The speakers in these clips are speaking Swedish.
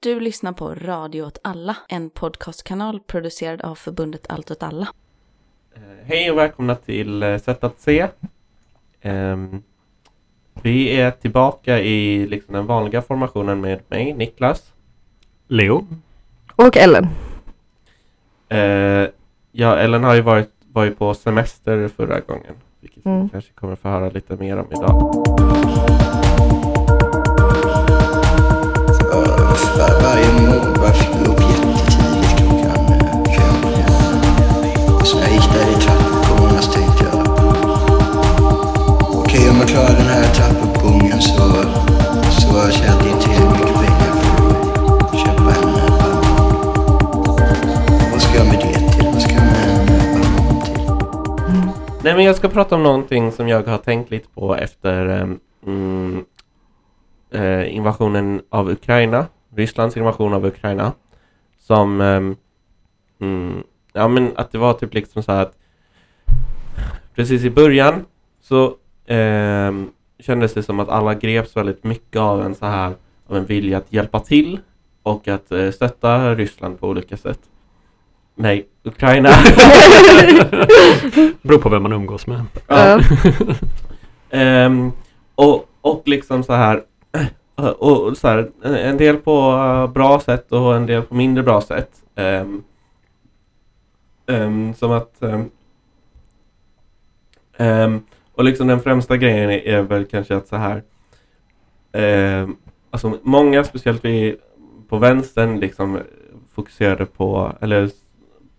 Du lyssnar på Radio åt alla, en podcastkanal producerad av förbundet Allt åt alla. Eh, Hej och välkomna till eh, Sätt att se. Ehm, vi är tillbaka i liksom den vanliga formationen med mig, Niklas. Leo. Och Ellen. Eh, ja, Ellen har ju varit, var ju på semester förra gången. Vilket vi Mm. kanske kommer få höra lite mer om idag. Nej, men jag ska prata om någonting som jag har tänkt lite på efter ehm, mm, eh, invasionen av Ukraina. Rysslands invasion av Ukraina. Som, ehm, mm, ja men att det var typ liksom så här att precis i början så ehm, kändes det som att alla greps väldigt mycket av en så här av en vilja att hjälpa till och att eh, stötta Ryssland på olika sätt. Nej, Ukraina. Beror på vem man umgås med. Ja. Ehm, och, och liksom så här och, och så här, en- del på eh, bra sätt och en del på mindre bra sätt. Ehm, ehm, som att och liksom den främsta grejen är, är väl kanske att så här alltså många, speciellt vi på vänstern liksom fokuserade på eller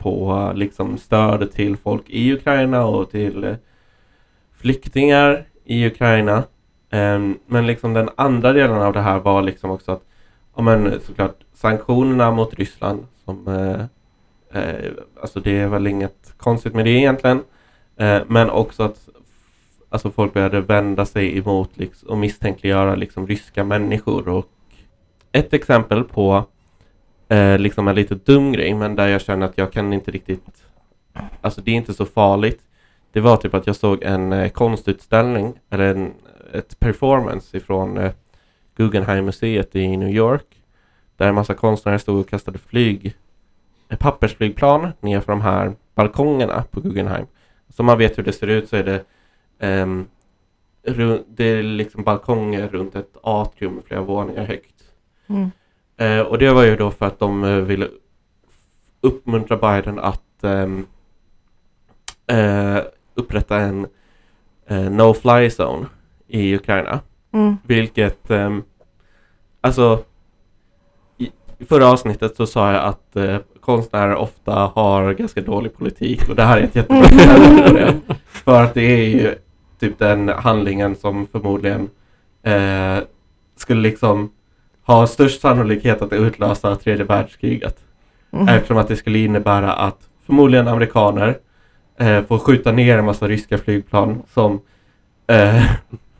på liksom stöd till folk i Ukraina och till eh, flyktingar i Ukraina. Ehm, men liksom den andra delen av det här var liksom också att, ja men såklart sanktionerna mot Ryssland som, eh, eh, alltså det är väl inget konstigt med det egentligen. Eh, men också att alltså folk började vända sig emot liksom, och misstänkliggöra liksom ryska människor och ett exempel på eh, liksom en lite dum grej men där jag känner att jag kan inte riktigt, alltså det är inte så farligt det var typ att jag såg en eh, konstutställning, eller en, ett performance ifrån eh, Guggenheim-museet i New York. Där en massa konstnärer stod och kastade flyg, eh, pappersflygplan ner för de här balkongerna på Guggenheim. Som man vet hur det ser ut så är det um, det är liksom balkonger runt ett atrium flera våningar högt. Mm. Eh, och det var ju då för att de eh, ville uppmuntra Biden att ehm, eh, upprätta en eh, no-fly zone i Ukraina. Mm. Vilket, ehm, alltså i, i förra avsnittet så sa jag att eh, konstnärer ofta har ganska dålig politik och det här är ett jättebra exempel på det. För att det är ju typ den handlingen som förmodligen eh, skulle liksom ha störst sannolikhet att utlösa tredje världskriget. Mm. Eftersom att det skulle innebära att förmodligen amerikaner eh, får skjuta ner en massa ryska flygplan som eh,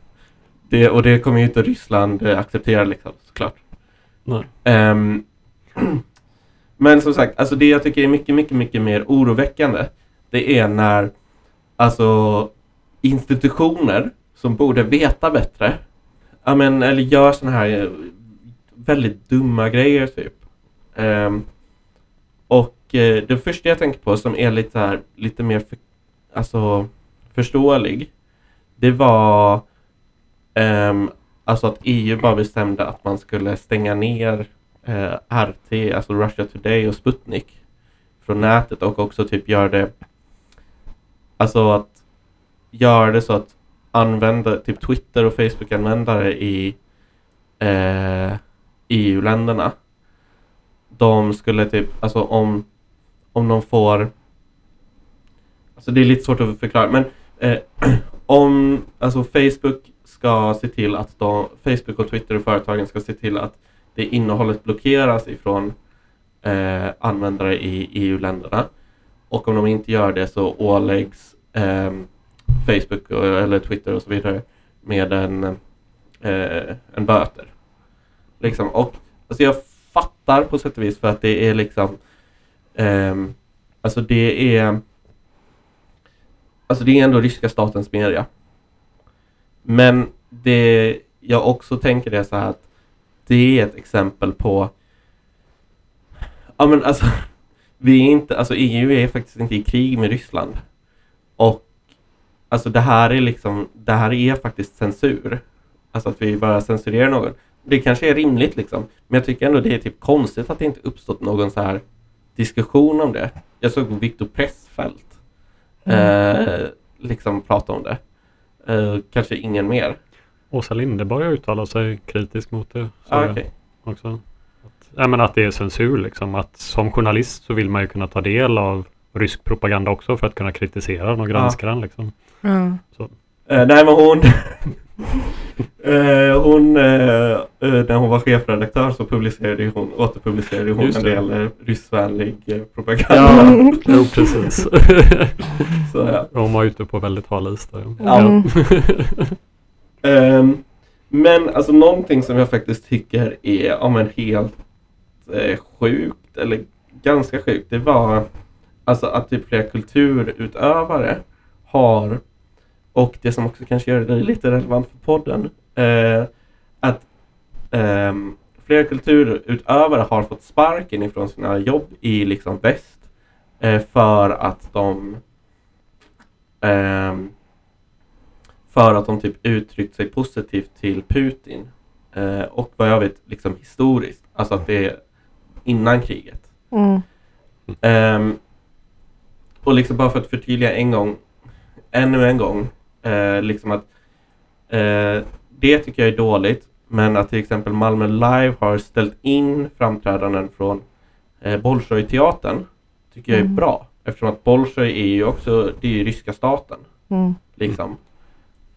det, och det kommer ju inte Ryssland eh, acceptera liksom såklart. Nej. Ehm, men som sagt, alltså det jag tycker är mycket, mycket, mycket mer oroväckande det är när alltså institutioner som borde veta bättre ja, men, eller gör såna här eh, väldigt dumma grejer typ. Um, och uh, det första jag tänker på som är lite, här, lite mer för, alltså, förståelig det var um, alltså att EU bara bestämde att man skulle stänga ner eh, uh, RT, alltså Russia Today och Sputnik från nätet och också typ göra det alltså att göra det så att använda typ Twitter och Facebook-användare i eh, EU-länderna de skulle typ, alltså om om de får alltså det är lite svårt att förklara men eh, om alltså Facebook ska se till att de, Facebook och Twitter och företagen ska se till att det innehållet blockeras ifrån eh, användare i EU-länderna och om de inte gör det så åläggs eh, Facebook och, eller Twitter och så vidare med en, eh, en böter. Liksom. Och alltså jag fattar på sätt och vis för att det är liksom ehm, alltså det är alltså det är ändå ryska statens media. Men det jag också tänker är så här att det är ett exempel på Ja men alltså, vi är inte, alltså EU är faktiskt inte i krig med Ryssland. Och alltså det här är liksom, det här är faktiskt censur. Alltså att vi bara censurerar någon. Det kanske är rimligt liksom. Men jag tycker ändå det är typ konstigt att det inte uppstått någon så här diskussion om det. Jag såg Viktor Pressfeldt eh, liksom prata om det. Eh, kanske ingen mer. Åsa Linderborg har uttalat sig kritiskt mot det. så Ah, okej. också. Att, ja, men att det är censur liksom. Att som journalist så vill man ju kunna ta del av rysk propaganda också för att kunna kritisera den och granska den liksom. Mm. Eh, nej men hon eh, Hon eh, eh, När hon var chefredaktör så publicerade hon Återpublicerade hon en del eh, ryssvänlig eh, propaganda Ja, jo precis. så, ja. Hon var ute på väldigt hal is där. Ja. Ehm, Men alltså någonting som jag faktiskt tycker är ja, men helt eh, sjukt Eller ganska sjukt Det var Alltså att typ flera kulturutövare har och det som också kanske gör det lite relevant för podden eh, att ehm, flera kulturutövare har fått sparken ifrån sina jobb i liksom väst eh, för att de ehm, för att de typ uttryckt sig positivt till Putin eh, och vad jag vet liksom historiskt, alltså att det är innan kriget. Mm. Ehm, och liksom bara för att förtydliga en gång, ännu en gång, eh, liksom att eh, det tycker jag är dåligt, men att till exempel Malmö Live har ställt in framträdanden från eh, Bolshoi-teatern tycker jag är Mm. bra. Eftersom att Bolshoi är ju också, det är ju ryska staten. Mm. Liksom.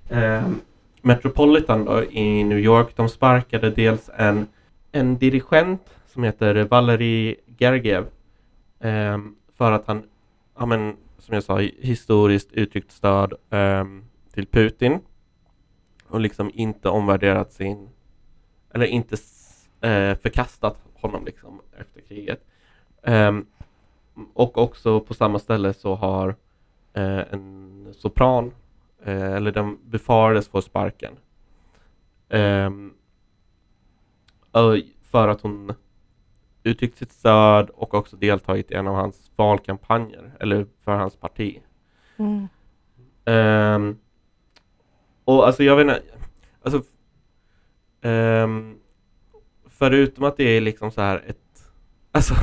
Ehm, Metropolitan då i New York, de sparkade dels en, en dirigent som heter Valery Gergiev ehm, för att han, ja men som jag sa, historiskt uttryckt stöd ehm, till Putin och liksom inte omvärderat sin, eller inte eh, förkastat honom liksom efter kriget. Ehm, och också på samma ställe så har eh, en sopran eh, eller den befarades få sparken. Ö- för att hon uttryckt sitt stöd och också deltagit i en av hans valkampanjer, eller för hans parti. Mm. Ehm, och alltså jag vet inte, alltså um, förutom att det är liksom så här ett, alltså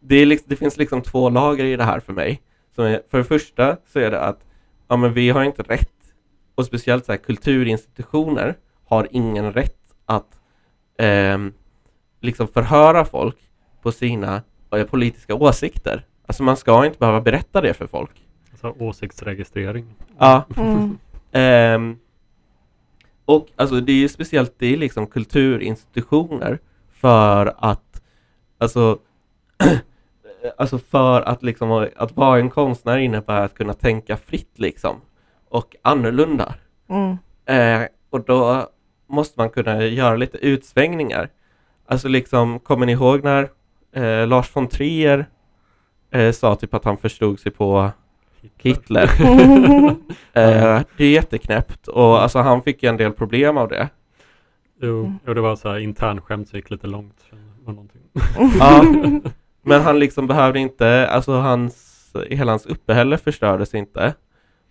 det, är liksom, det finns liksom två lager i det här för mig. Som är, för det första så är det att ja, men vi har inte rätt, och speciellt så här, kulturinstitutioner har ingen rätt att um, liksom förhöra folk på sina eh, politiska åsikter. Alltså man ska inte behöva berätta det för folk. Alltså åsiktsregistrering. Ja. Mm. Ehm, och alltså det är ju speciellt det är liksom kulturinstitutioner för att alltså alltså för att liksom att vara en konstnär innebär att kunna tänka fritt liksom och annorlunda. Mm. Eh, och då måste man kunna göra lite utsvängningar. Alltså liksom, kommer ni ihåg när eh, Lars von Trier eh, sa typ att han förstod sig på Hitler? Eh, det är jätteknäppt och alltså han fick ju en del problem av det. Jo, jo, det var så här internskämt så gick lite långt. Ja, men han liksom behövde inte, alltså hans, hela hans uppehälle förstördes inte.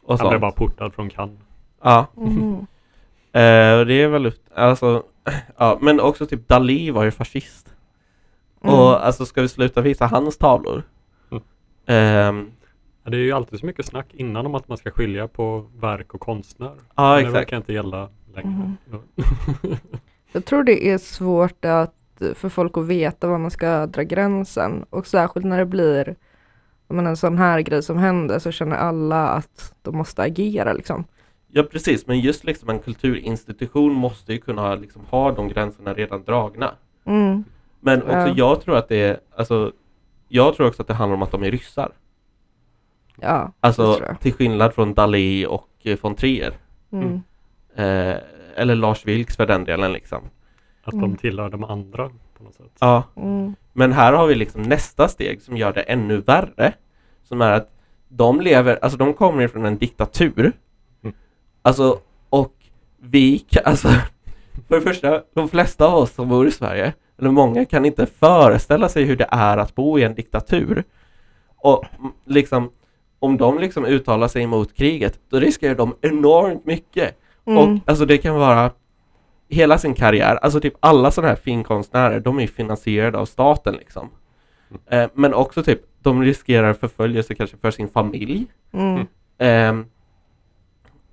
Och Han blev sånt. bara portad från Cannes. Ja, Mm. eh, och det är väl, alltså, ja, men också typ Dalí var ju fascist. Mm. Och alltså ska vi sluta visa hans tavlor? Mm. Ja, det är ju alltid så mycket snack innan om att man ska skilja på verk och konstnär. ja, Men det exakt. verkar inte gälla längre. Ja. Jag tror det är svårt att, för folk att veta var man ska dra gränsen. Och särskilt när det blir menar, en sån här grej som händer så känner alla att de måste agera liksom. Ja, precis. Men just liksom en kulturinstitution måste ju kunna liksom ha de gränserna redan dragna. Mm. Men också Ja. jag tror att det är, alltså, jag tror också att det handlar om att de är ryssar. Ja, Alltså till skillnad från Dalí och eh, von Trier. Mm. Eh, eller Lars Vilks för den delen liksom. Att Mm. de tillhör de andra på något sätt. Ja, Mm. men här har vi liksom nästa steg som gör det ännu värre. Som är att de lever, alltså de kommer från en diktatur. Mm. Alltså, och vi, alltså, för det första, de flesta av oss som bor i Sverige, eller många, kan inte föreställa sig hur det är att bo i en diktatur. Och mm, liksom, om de liksom uttalar sig emot kriget, då riskerar de enormt mycket. Mm. Och alltså det kan vara hela sin karriär, alltså typ alla sådana här finkonstnärer, de är finansierade av staten liksom. Eh, men också typ, de riskerar förföljelse kanske för sin familj. Mm. Ehm,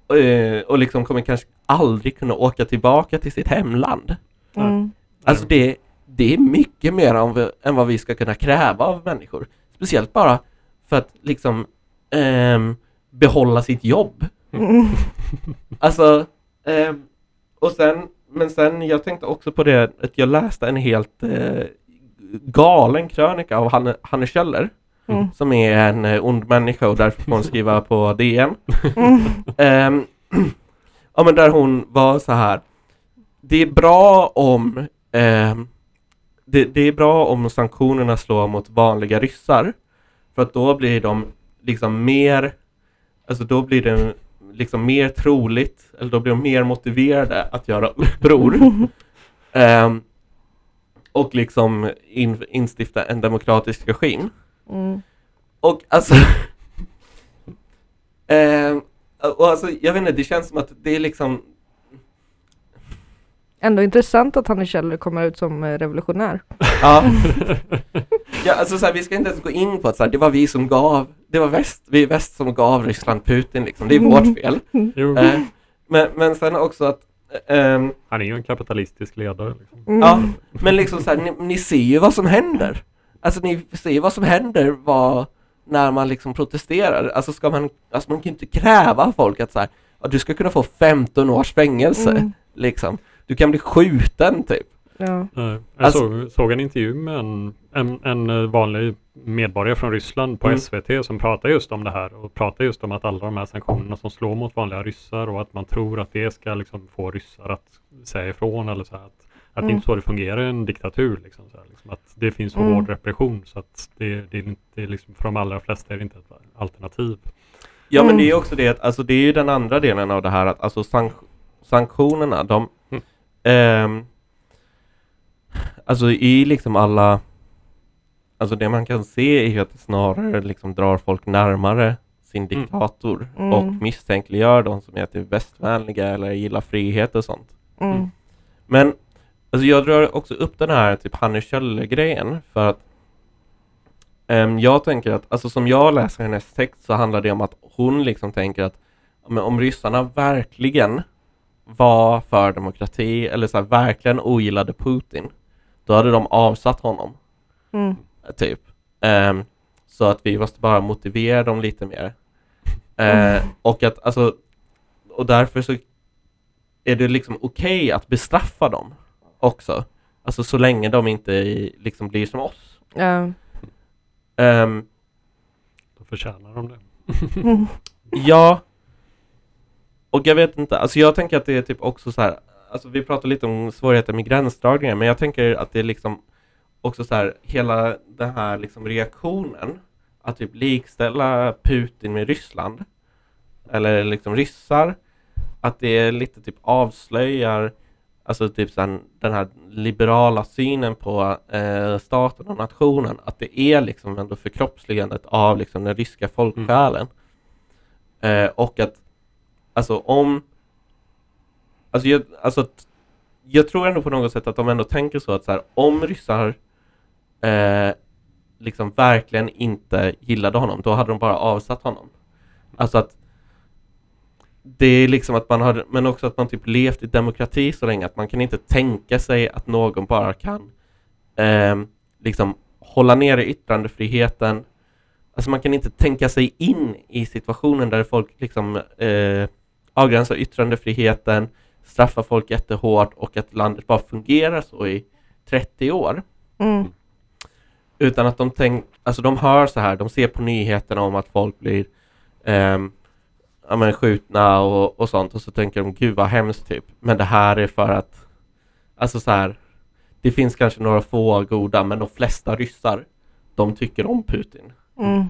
och, eh, och liksom kommer kanske aldrig kunna åka tillbaka till sitt hemland. Mm. Alltså det, det är mycket mer än, vi, än vad vi ska kunna kräva av människor. Speciellt bara för att liksom ehm, behålla sitt jobb. Mm. Alltså, ehm, och sen, men sen jag tänkte också på det att jag läste en helt eh, galen krönika av Hanne, Hanne Kjöller Mm. som är en eh, ond människa och därför får hon skriva på DN. Mm. Ehm, ja men där hon var så här. Det är bra om ehm, det, det är bra om sanktionerna slår mot vanliga ryssar. För att då blir de liksom mer, alltså då blir det liksom mer troligt, eller då blir de mer motiverade att göra uppror. Ehm, och liksom in, instifta en demokratisk regim. Mm. Och alltså ehm, och alltså, jag vet inte, det känns som att det är liksom Ändå intressant att Hanne Kjöller kommer ut som eh, revolutionär. Ja, ja alltså så här, vi ska inte ens gå in på att så här, det var vi som gav, det var väst, vi i väst som gav Ryssland Putin liksom, det är vårt fel. Jo, Eh, men, men sen också att ehm, han är ju en kapitalistisk ledare. Liksom. Mm. Ja, men liksom så här, ni, ni ser ju vad som händer. Alltså ni ser ju vad som händer vad, när man liksom protesterar. Alltså ska man, alltså man kan ju inte kräva folk att så här, ja, du ska kunna få 15 års fängelse, Mm. liksom. Du kan bli skjuten typ. Ja. Jag Alltså- såg, såg en intervju med en, en, en eh, vanlig medborgare från Ryssland på Mm. SVT som pratar just om det här och pratar just om att alla de här sanktionerna som slår mot vanliga ryssar och att man tror att det ska liksom få ryssar att säga ifrån eller så här, att, att det Mm. inte är så det fungerar i en diktatur. Liksom, så här, liksom, att det finns så Mm. hård repression så att det, det är inte, det liksom, för de allra flesta är det inte ett alternativ. Ja men Mm. det är också det att, alltså det är ju den andra delen av det här att alltså sank sanktionerna, de Mm. ehm, Alltså i liksom alla Alltså det man kan se är ju att det snarare liksom drar folk närmare sin Mm. diktator Mm. och misstänkliggör de som är typ västvänliga eller gillar frihet och sånt. Mm. Men alltså jag drar också upp den här typ Hanne Kjöller-grejen för att ehm, jag tänker att, alltså som jag läser hennes text så handlar det om att hon liksom tänker att men om ryssarna verkligen var för demokrati eller så här, verkligen ogillade Putin då hade de avsatt honom, Mm. typ. Ehm, så att vi måste bara motivera dem lite mer. Eh, och att alltså, och därför så är det liksom okej att bestraffa dem också. Alltså så länge de inte liksom blir som oss. Ja. Ehm, Då förtjänar de det. Mm. ja. Och jag vet inte, alltså jag tänker att det är typ också så här, alltså vi pratar lite om svårigheter med gränsdragningar, men jag tänker att det är liksom också så här, hela den här liksom reaktionen att typ likställa Putin med Ryssland eller liksom ryssar att det är lite typ avslöjar alltså typ sen, den här liberala synen på eh, staten och nationen att det är liksom ändå förkroppsligandet av liksom den ryska folksjälen. Eh, och att alltså om alltså jag, alltså att, jag tror ändå på något sätt att de ändå tänker så att så här, om ryssar eh, liksom verkligen inte gillade honom, då hade de bara avsatt honom. Alltså att det är liksom att man har, men också att man typ levt i demokrati så länge att man kan inte tänka sig att någon bara kan eh, liksom hålla nere yttrandefriheten. Alltså man kan inte tänka sig in i situationen där folk liksom eh, avgränsar yttrandefriheten, straffar folk jättehårt och att landet bara fungerar så i 30 år. Mm. Utan att de tänk, alltså de hör så här, de ser på nyheterna om att folk blir ehm, ja, men skjutna och, och sånt och så tänker de gud vad hemskt typ. Men det här är för att, alltså så här, det finns kanske några få goda men de flesta ryssar, de tycker om Putin. Mm.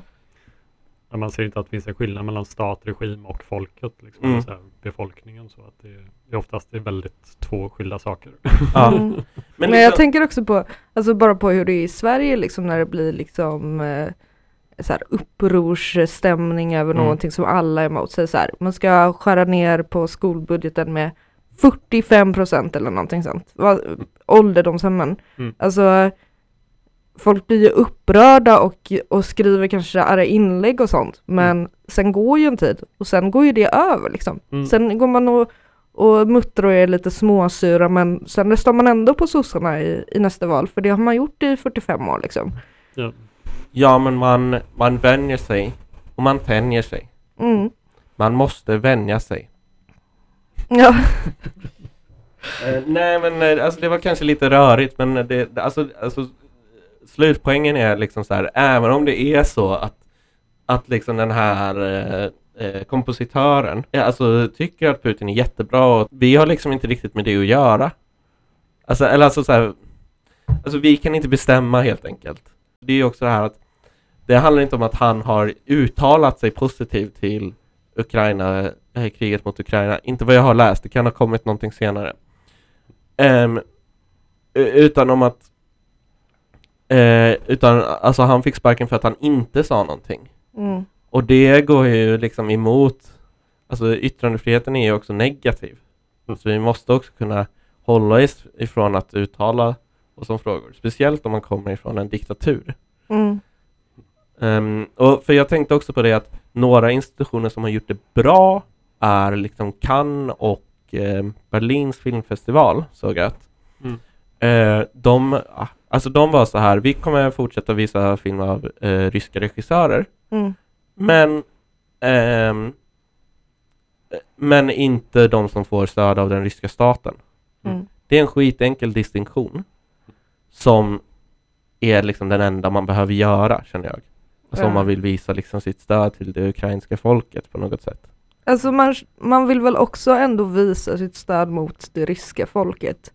Ja, Man ser inte att det finns en skillnad mellan stat, regim och folket, liksom, Mm. så här, befolkningen. Så att det, det oftast det är väldigt två skilda saker. Ja. Mm. Men, Men liksom, jag tänker också på, alltså bara på hur det är i Sverige liksom när det blir liksom eh, så här upprorsstämning över Mm. någonting som alla är emot. Så så här, man ska skära ner på skolbudgeten med 45 procent eller någonting sånt. Va- Ålderdomshemmen. Mm. Alltså folk blir ju upprörda och, och skriver kanske arga inlägg och sånt. Men sen går ju en tid och sen går ju det över liksom. Mm. Sen går man och, och muttrar och är lite småsura men sen röstar man ändå på sossarna i, i nästa val för det har man gjort i 45 år liksom. Ja. ja, men man, man vänjer sig och man tänjer sig. Mm. Man måste vänja sig. Ja. Eh, nej men eh, alltså det var kanske lite rörigt men det, det- alltså, alltså slutpoängen är liksom så här, även om det är så att, att liksom den här eh, eh kompositören alltså tycker att Putin är jättebra och vi har liksom inte riktigt med det att göra. Alltså, eller alltså så här, alltså vi kan inte bestämma helt enkelt. Det är ju också det här att det handlar inte om att han har uttalat sig positivt till Ukraina, eh, kriget mot Ukraina, inte vad jag har läst, det kan ha kommit någonting senare. Um, utan om att eh, utan alltså han fick sparken för att han inte sa någonting. Mm. Och det går ju liksom emot, alltså yttrandefriheten är ju också negativ. Så vi måste också kunna hålla oss ifrån att uttala oss om frågor, speciellt om man kommer ifrån en diktatur. Mm. Ehm, och för jag tänkte också på det att några institutioner som har gjort det bra är liksom Cannes och ehm, Berlins filmfestival, såg jag att. Mm. Eh, de, ah, alltså de var så här, vi kommer fortsätta visa film av eh, ryska regissörer, Mm. men ehm, eh, men inte de som får stöd av den ryska staten. Mm. Det är en skitenkel distinktion som är liksom den enda man behöver göra, känner jag. Alltså om Ja. man vill visa liksom sitt stöd till det ukrainska folket på något sätt. Alltså man, man vill väl också ändå visa sitt stöd mot det ryska folket.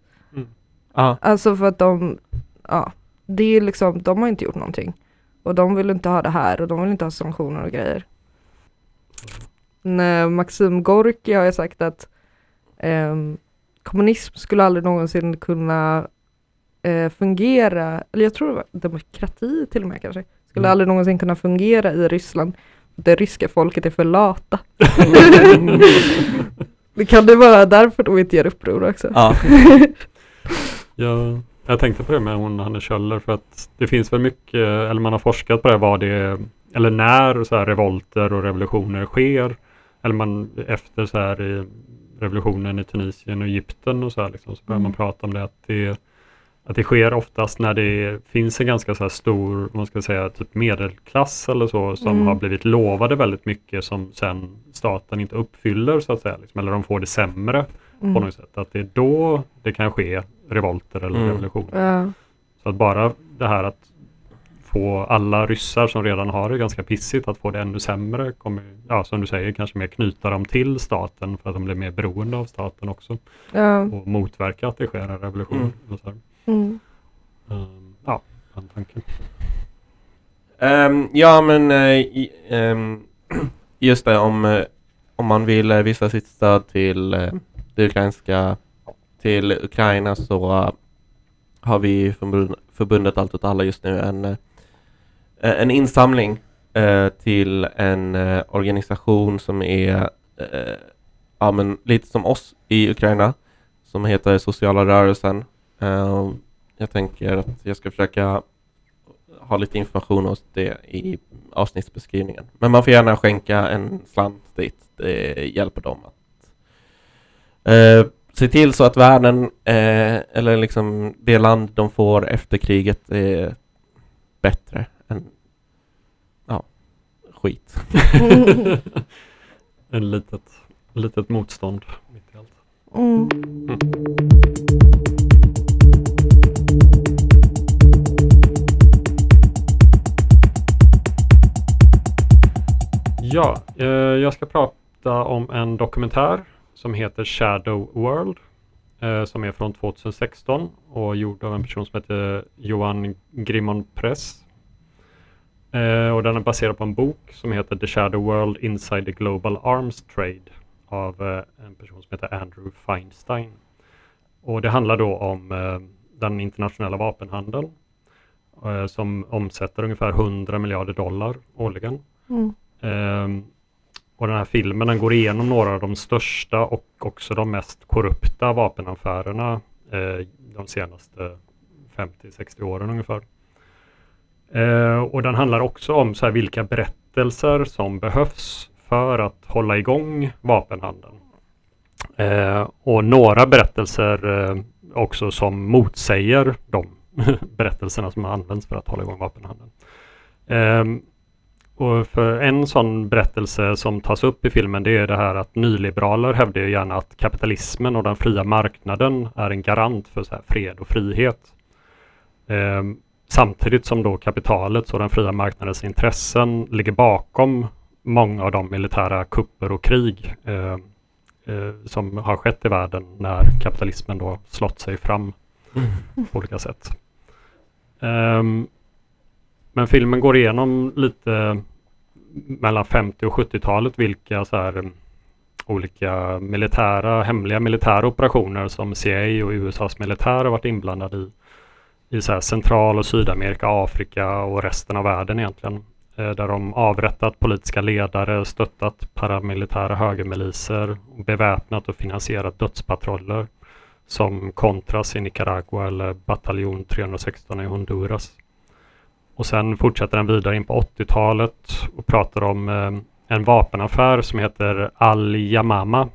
Ja, Alltså för att de, ja, det är liksom, de har inte gjort någonting. Och de vill inte ha det här och de vill inte ha sanktioner och grejer. Nej, Maxim Gorki har ju sagt att ehm, kommunism skulle aldrig någonsin kunna eh, fungera, eller jag tror det var demokrati till och med kanske, skulle Mm. aldrig någonsin kunna fungera i Ryssland. Det ryska folket är för lata. det kan det vara därför de inte gör uppror också. ja. Ja, jag tänkte på det med hon Hanne Kjöller för att det finns väl mycket, eller man har forskat på det, vad det är, eller när så här revolter och revolutioner sker. Eller man efter så här i revolutionen i Tunisien och Egypten och så här liksom, så börjar man Mm. prata om det att det att det sker oftast när det finns en ganska så stor, man ska säga, typ medelklass eller så som Mm. har blivit lovade väldigt mycket som sen staten inte uppfyller så att säga. Liksom, eller de får det sämre på Mm. något sätt. Att det är då det kan ske revolter eller Mm. revolutioner. Ja. Så att bara det här att få alla ryssar som redan har det ganska pissigt att få det ännu sämre kommer, ja som du säger, kanske mer knyta dem till staten för att de blir mer beroende av staten också Ja. och motverka att det sker en revolution. Mm. Och så här. Mm. Ehm, ja, den tanken. Ehm, ja men i, ehm, just det om, eh, om man vill eh, visa sitt stöd till eh, det ukrainska till Ukraina så har vi förbund, förbundet Allt åt alla just nu en, eh, en insamling eh, till en eh, organisation som är ja, men lite som oss i Ukraina som heter Sociala rörelsen. Jag tänker att jag ska försöka ha lite information om det i avsnittsbeskrivningen. Men man får gärna skänka en slant dit. Det hjälper dem att se till så att världen, eh, eller liksom det land de får efter kriget är bättre än ja, skit. en litet, litet motstånd mitt i allt. Mm. Ja, eh, jag ska prata om en dokumentär som heter Shadow World. Eh, som är från 2016 och gjord av en person som heter Johan Grimon Press. Eh, och den är baserad på en bok som heter The Shadow World Inside the Global Arms Trade av eh, en person som heter Andrew Feinstein. Och det handlar då om den internationella vapenhandeln som omsätter ungefär 100 miljarder dollar årligen. Mm. Och den här filmen den går igenom några av de största och också de mest korrupta vapenaffärerna eh, de senaste 50-60 åren ungefär. Eh, och den handlar också om så här, vilka berättelser som behövs för att hålla igång vapenhandeln. Eh, och några berättelser eh, också som motsäger de berättelserna som används för att hålla igång vapenhandeln. Eh, och för en sån berättelse som tas upp i filmen det är det här att nyliberaler hävdar ju gärna att kapitalismen och den fria marknaden är en garant för så fred och frihet. Ehm, samtidigt som då kapitalets och den fria marknadens intressen ligger bakom många av de militära kupper och krig eh, eh, som har skett i världen när kapitalismen då slått sig fram på olika sätt. Ehm, men filmen går igenom lite mellan 50 och 70-talet vilka så här, mm, olika militära, hemliga militära operationer som CIA och USAs militär har varit inblandade i. I så här Central och Sydamerika, Afrika och resten av världen egentligen. Eh, där de avrättat politiska ledare, stöttat paramilitära högermiliser, beväpnat och finansierat dödspatruller som Contras i Nicaragua eller Bataljon 316 i Honduras. Och sen fortsätter den vidare in på 80-talet och pratar om eh, en vapenaffär som heter Al-Yamama.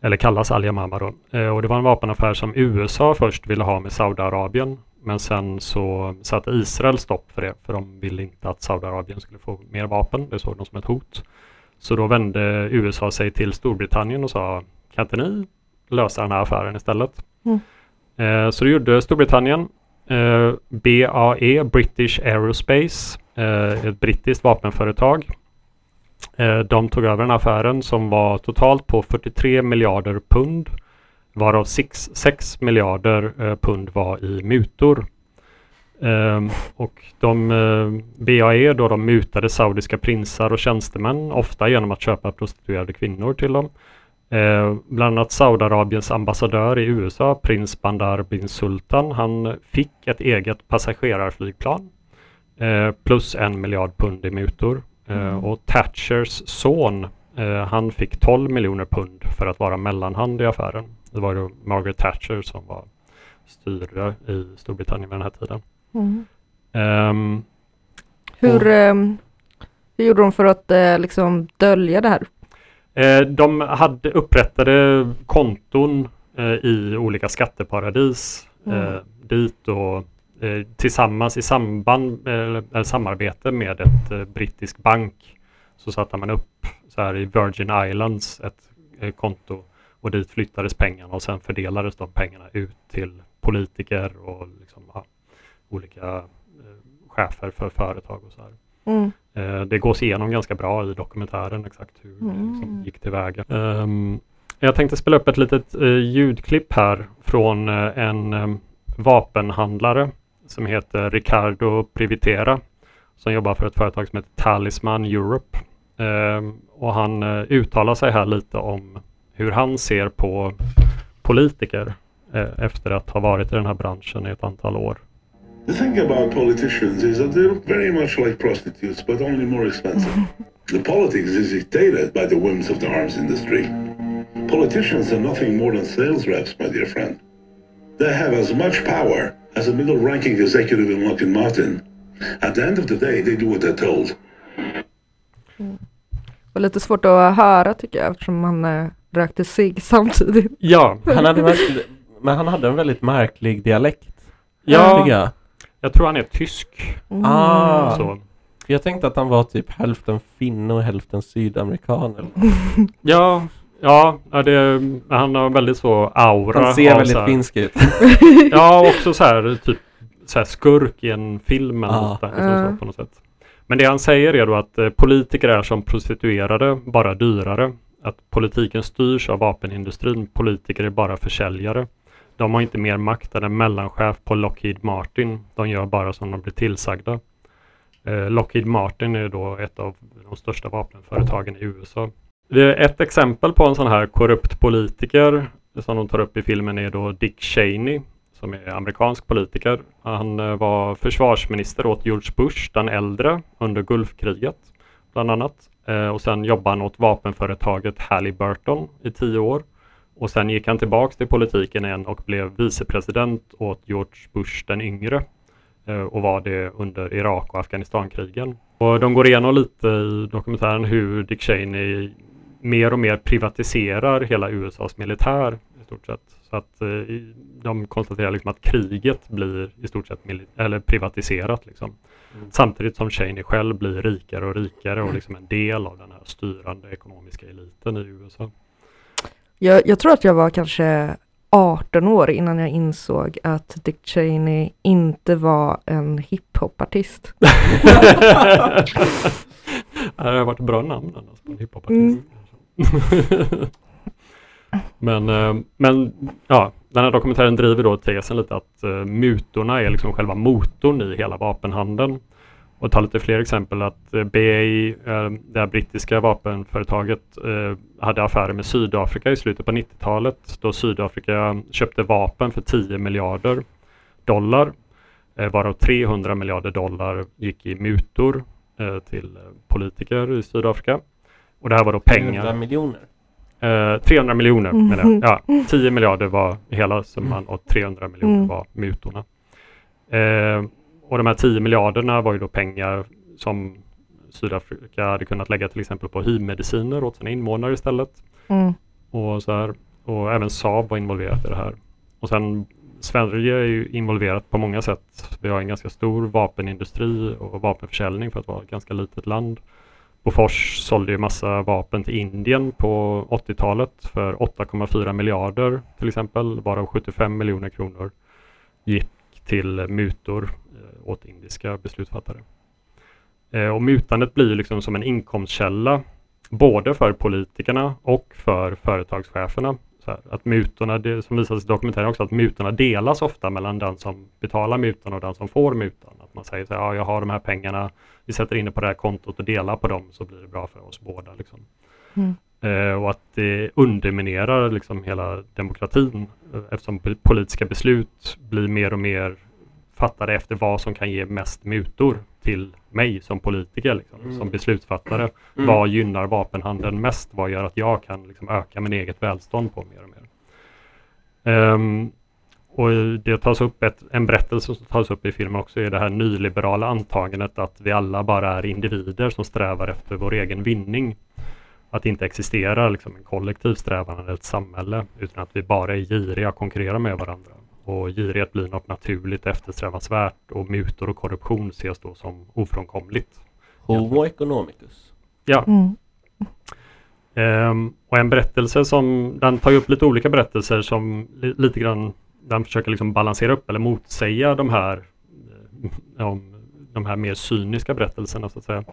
Eller kallas Al-Yamama då. Eh, och det var en vapenaffär som USA först ville ha med Saudiarabien. Men sen så satte Israel stopp för det. För de ville inte att Saudiarabien skulle få mer vapen. Det såg de som ett hot. Så då vände USA sig till Storbritannien och sa kan inte ni lösa den här affären istället? Mm. Eh, så det gjorde Storbritannien. Eh, BAE, British Aerospace, eh, ett brittiskt vapenföretag. Eh, de tog över den affären som var totalt på 43 miljarder pund. Varav 6, 6 miljarder eh, pund var i mutor. Ehm, och de eh, BAE då de mutade saudiska prinsar och tjänstemän ofta genom att köpa prostituerade kvinnor till dem. Eh, bland annat Saudiarabiens ambassadör i USA, prins Bandar bin Sultan, han fick ett eget passagerarflygplan eh, plus en miljard pund i mutor. Eh, Mm. och Thatchers son, han fick 12 miljoner pund för att vara mellanhand i affären. Det var ju Margaret Thatcher som var styrare i Storbritannien vid den här tiden. Mm. Ehm, Hur, ehm, hur gjorde de för att liksom dölja det här? Eh, de hade upprättade konton eh, i olika skatteparadis eh, Mm. dit och eh, tillsammans i samband eller, samarbete med ett eh, brittisk bank så satte man upp så här i Virgin Islands ett eh, konto och dit flyttades pengarna och sen fördelades de pengarna ut till politiker och liksom, ja, olika eh, chefer för företag och så här. Mm. Eh, det gås igenom ganska bra i dokumentären exakt hur det liksom Mm. gick tillväga. Ehm, jag tänkte spela upp ett litet eh, ljudklipp här från eh, en em, vapenhandlare som heter Ricardo Privitera som jobbar för ett företag som heter Talisman Europe. Ehm, och han uttalar sig här lite om hur han ser på politiker efter att ha varit i den här branschen i ett antal år. The thing about politicians is that they're very much like prostitutes, but only more expensive. the politics is dictated by the whims of the arms industry. Politicians are nothing more than sales reps, my dear friend. They have as much power as a middle ranking executive in Lockheed Martin. At the end of the day, they do what they're told. var lite svårt att höra tycker jag eftersom man eh, rökte cigg samtidigt. Ja, Han hade, verkligen- men han hade en väldigt märklig dialekt. ja tycker jag. tror han är tysk. Mm. Ah. Så. Jag tänkte att han var typ hälften finne och hälften sydamerikan. Eller. Ja, ja, ja det, han har väldigt så aura. Han ser väldigt här- finsk ut. Ja, också så här typ så här skurk i en film eller Ja. något där, liksom så, på något sätt. Men det han säger är då att eh, politiker är som prostituerade, bara dyrare. Att politiken styrs av vapenindustrin, politiker är bara försäljare. De har inte mer makt än en mellanchef på Lockheed Martin. De gör bara som de blir tillsagda. Eh, Lockheed Martin är då ett av de största vapenföretagen i USA. Det är ett exempel på en sån här korrupt politiker som de tar upp i filmen är då Dick Cheney som är amerikansk politiker. Han eh, var försvarsminister åt George Bush den äldre under Gulfkriget bland annat. Eh, och sen jobbade han åt vapenföretaget Halliburton i tio år. Och sen gick han tillbaks till politiken igen och blev vicepresident åt George Bush den yngre eh, och var det under Irak och Afghanistankrigen. Och de går igenom lite i dokumentären hur Dick Cheney mer och mer privatiserar hela USAs militär i stort sett. Så att eh, de konstaterar liksom att kriget blir i stort sett eller privatiserat. Liksom. Mm. Samtidigt som Cheney själv blir rikare och rikare och liksom en del av den här styrande ekonomiska eliten i USA. Jag, jag tror att jag var kanske 18 år innan jag insåg att Dick Cheney inte var en hiphopartist. det har varit ett bra namn annars på en hiphopartist. Mm. men, eh, men ja, den här dokumentären driver då tesen lite att uh, mutorna är liksom själva motorn i hela vapenhandeln. Och ta lite fler exempel att uh, BAE, uh, det här brittiska vapenföretaget, uh, hade affärer med Sydafrika i slutet på 90-talet då Sydafrika köpte vapen för 10 miljarder dollar varav 300 miljarder dollar gick i mutor till politiker i Sydafrika. Och det här var då pengar. 300 miljoner? Eh, 300 miljoner mm. menar jag. Ja, 10 miljarder var hela summan och 300 miljoner mm. var mutorna. Och de här 10 miljarderna var ju då pengar som Sydafrika hade kunnat lägga till exempel på hiv-mediciner åt sina invånare istället. Mm. Och, så här, och även Saab var involverat i det här. Och sen Sverige är ju involverat på många sätt. Vi har en ganska stor vapenindustri och vapenförsäljning för att vara ett ganska litet land. Bofors sålde ju massa vapen till Indien på 80-talet för 8,4 miljarder till exempel, varav 75 miljoner kronor gick till mutor eh, åt indiska beslutsfattare. Eh, och mutandet blir liksom som en inkomstkälla både för politikerna och för företagscheferna. Här, att mutorna, det som visas i dokumentären också, att mutorna delas ofta mellan den som betalar mutan och den som får mutan. Att man säger så här, ja, jag har de här pengarna, vi sätter in det på det här kontot och delar på dem så blir det bra för oss båda. Liksom. Mm. Eh, och att det underminerar liksom hela demokratin eftersom politiska beslut blir mer och mer fattade efter vad som kan ge mest mutor till mig som politiker, liksom, mm. som beslutsfattare. Mm. Vad gynnar vapenhandeln mest? Vad gör att jag kan liksom, öka min eget välstånd på mer och mer? Um, och det tas upp ett, en berättelse som tas upp i filmen också är det här nyliberala antagandet att vi alla bara är individer som strävar efter vår egen vinning. Att det inte existerar liksom, en kollektiv strävan eller ett samhälle utan att vi bara är giriga och konkurrerar med varandra. Och girighet blir något naturligt eftersträvansvärt och mutor och korruption ses då som ofrånkomligt. Homo economicus. Ja. Mm. Um, och en berättelse som, den tar upp lite olika berättelser som li, lite grann, den försöker liksom balansera upp eller motsäga de här, um, de här mer cyniska berättelserna så att säga.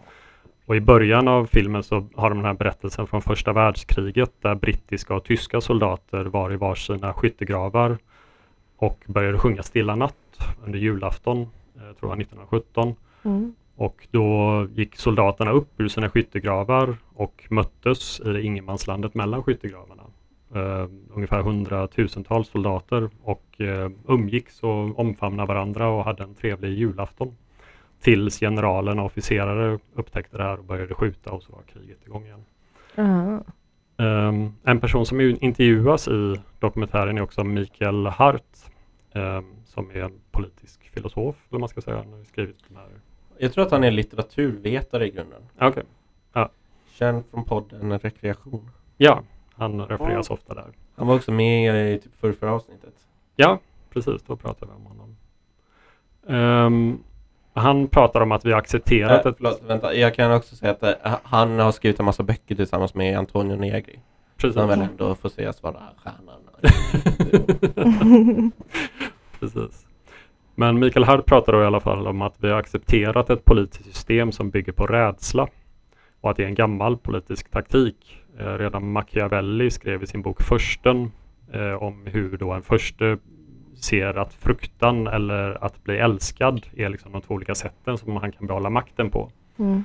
Och i början av filmen så har de den här berättelsen från första världskriget där brittiska och tyska soldater var i varsina skyttegravar och började sjunga Stilla natt under julafton, eh, tror jag 1917. Mm. Och då gick soldaterna upp ur sina skyttegravar och möttes i ingenmanslandet mellan skyttegravarna. Uh, ungefär hundratusentals soldater och uh, umgicks och omfamnade varandra och hade en trevlig julafton. Tills generalen och officerare upptäckte det här och började skjuta och så var kriget igång igen. Uh. Um, en person som intervjuas i dokumentären är också Mikael Hart eh, som är en politisk filosof, eller man ska säga. Han har skrivit de här. Jag tror att han är litteraturvetare i grunden. Okay. Ja. Känd från podden Rekreation. Ja, han refereras oh. ofta där. Han var också med i typ förra, förra avsnittet. Ja, precis. Då pratade vi om honom. Um, han pratar om att vi accepterat äh, ett... Förlåt, vänta. Jag kan också säga att äh, han har skrivit en massa böcker tillsammans med Antonio Negri. Precis. Han väl ändå får sägas vara stjärnan. Precis. Men Mikael Hard pratar då i alla fall om att vi har accepterat ett politiskt system som bygger på rädsla och att det är en gammal politisk taktik. Eh, redan Machiavelli skrev i sin bok Försten eh, om hur då en förste ser att fruktan eller att bli älskad är liksom de två olika sätten som han kan behålla makten på. Mm.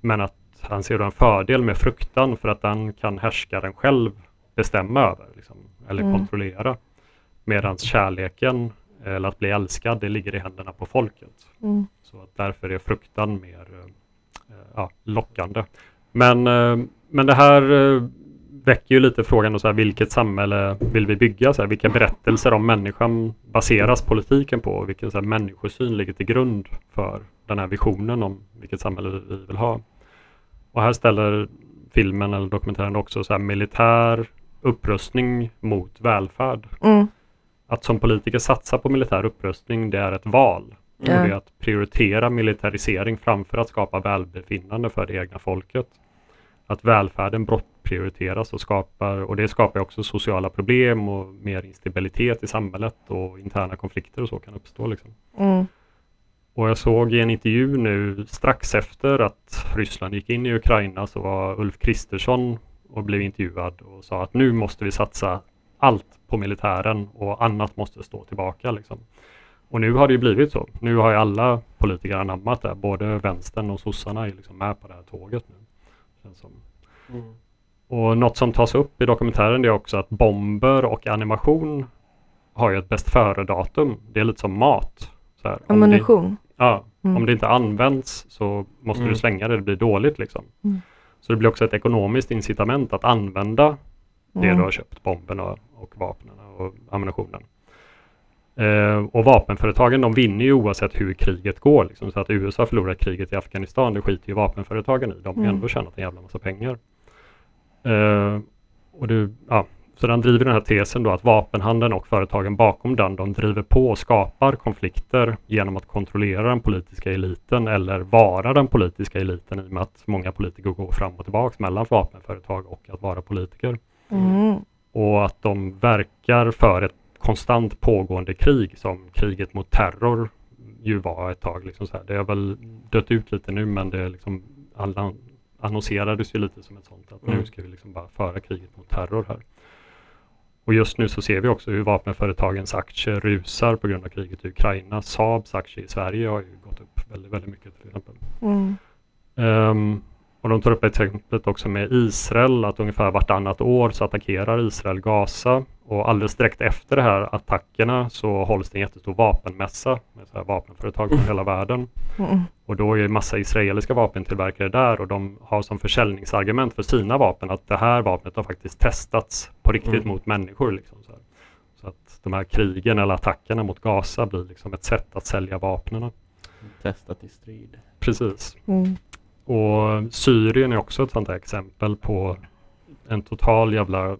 Men att han ser då en fördel med fruktan för att den kan härskaren själv bestämma över liksom, eller Mm. kontrollera. Medan kärleken eller att bli älskad, det ligger i händerna på folket. Mm. Så att därför är fruktan mer eh, ja, lockande. Men, eh, men det här eh, väcker ju lite frågan, då, så här, vilket samhälle vill vi bygga? Så här, vilka berättelser om människan baseras politiken på? Och vilken så här, människosyn ligger till grund för den här visionen om vilket samhälle vi vill ha? Och här ställer filmen eller dokumentären också så här, militär upprustning mot välfärd. Mm. Att som politiker satsa på militär upprustning, det är ett val. Ja. det är att prioritera militarisering framför att skapa välbefinnande för det egna folket. Att välfärden bortprioriteras och skapar, och det skapar också sociala problem och mer instabilitet i samhället och interna konflikter och så kan uppstå. Liksom. Mm. Och jag såg i en intervju nu strax efter att Ryssland gick in i Ukraina så var Ulf Kristersson och blev intervjuad och sa att nu måste vi satsa allt på militären och annat måste stå tillbaka. Liksom. Och nu har det ju blivit så. Nu har ju alla politiker anammat det. Både vänstern och sossarna är liksom med på det här tåget nu. Känns som. Mm. Och något som tas upp i dokumentären är också att bomber och animation har ju ett bäst före-datum. Det är lite som mat. Så här, om det- Ammunition. Ja, Mm. om det inte används så måste Mm. du slänga det, det blir dåligt liksom. Mm. Så det blir också ett ekonomiskt incitament att använda det Mm. du har köpt, bomben och, och vapnen och ammunitionen. Eh, och vapenföretagen de vinner ju oavsett hur kriget går. Liksom. Så att USA förlorar kriget i Afghanistan, det skiter ju vapenföretagen i. De har Mm. ändå tjänat en jävla massa pengar. Eh, och det, ja, så den driver den här tesen då att vapenhandeln och företagen bakom den, de driver på och skapar konflikter genom att kontrollera den politiska eliten eller vara den politiska eliten i och med att många politiker går fram och tillbaka mellan vapenföretag och att vara politiker. Mm. Och att de verkar för ett konstant pågående krig som kriget mot terror ju var ett tag. Liksom så här. Det har väl dött ut lite nu men det liksom alla annonserades ju lite som ett sånt att nu Mm. ska vi liksom bara föra kriget mot terror här. Och just nu så ser vi också hur vapenföretagens aktier rusar på grund av kriget i Ukraina. Saabs aktie i Sverige har ju gått upp väldigt, väldigt mycket till exempel. Mm. Ehm, och de tar upp exemplet också med Israel, att ungefär vartannat år så attackerar Israel Gaza. Och alldeles direkt efter de här attackerna så hålls det en jättestor vapenmässa med så här vapenföretag från hela världen. Mm. Och då är massa israeliska vapentillverkare där och de har som försäljningsargument för sina vapen att det här vapnet har faktiskt testats på riktigt Mm. mot människor. Liksom så, här. så att de här krigen eller attackerna mot Gaza blir liksom ett sätt att sälja vapnen. Testat i strid. Precis. Mm. Och Syrien är också ett sånt här exempel på en total jävla eh,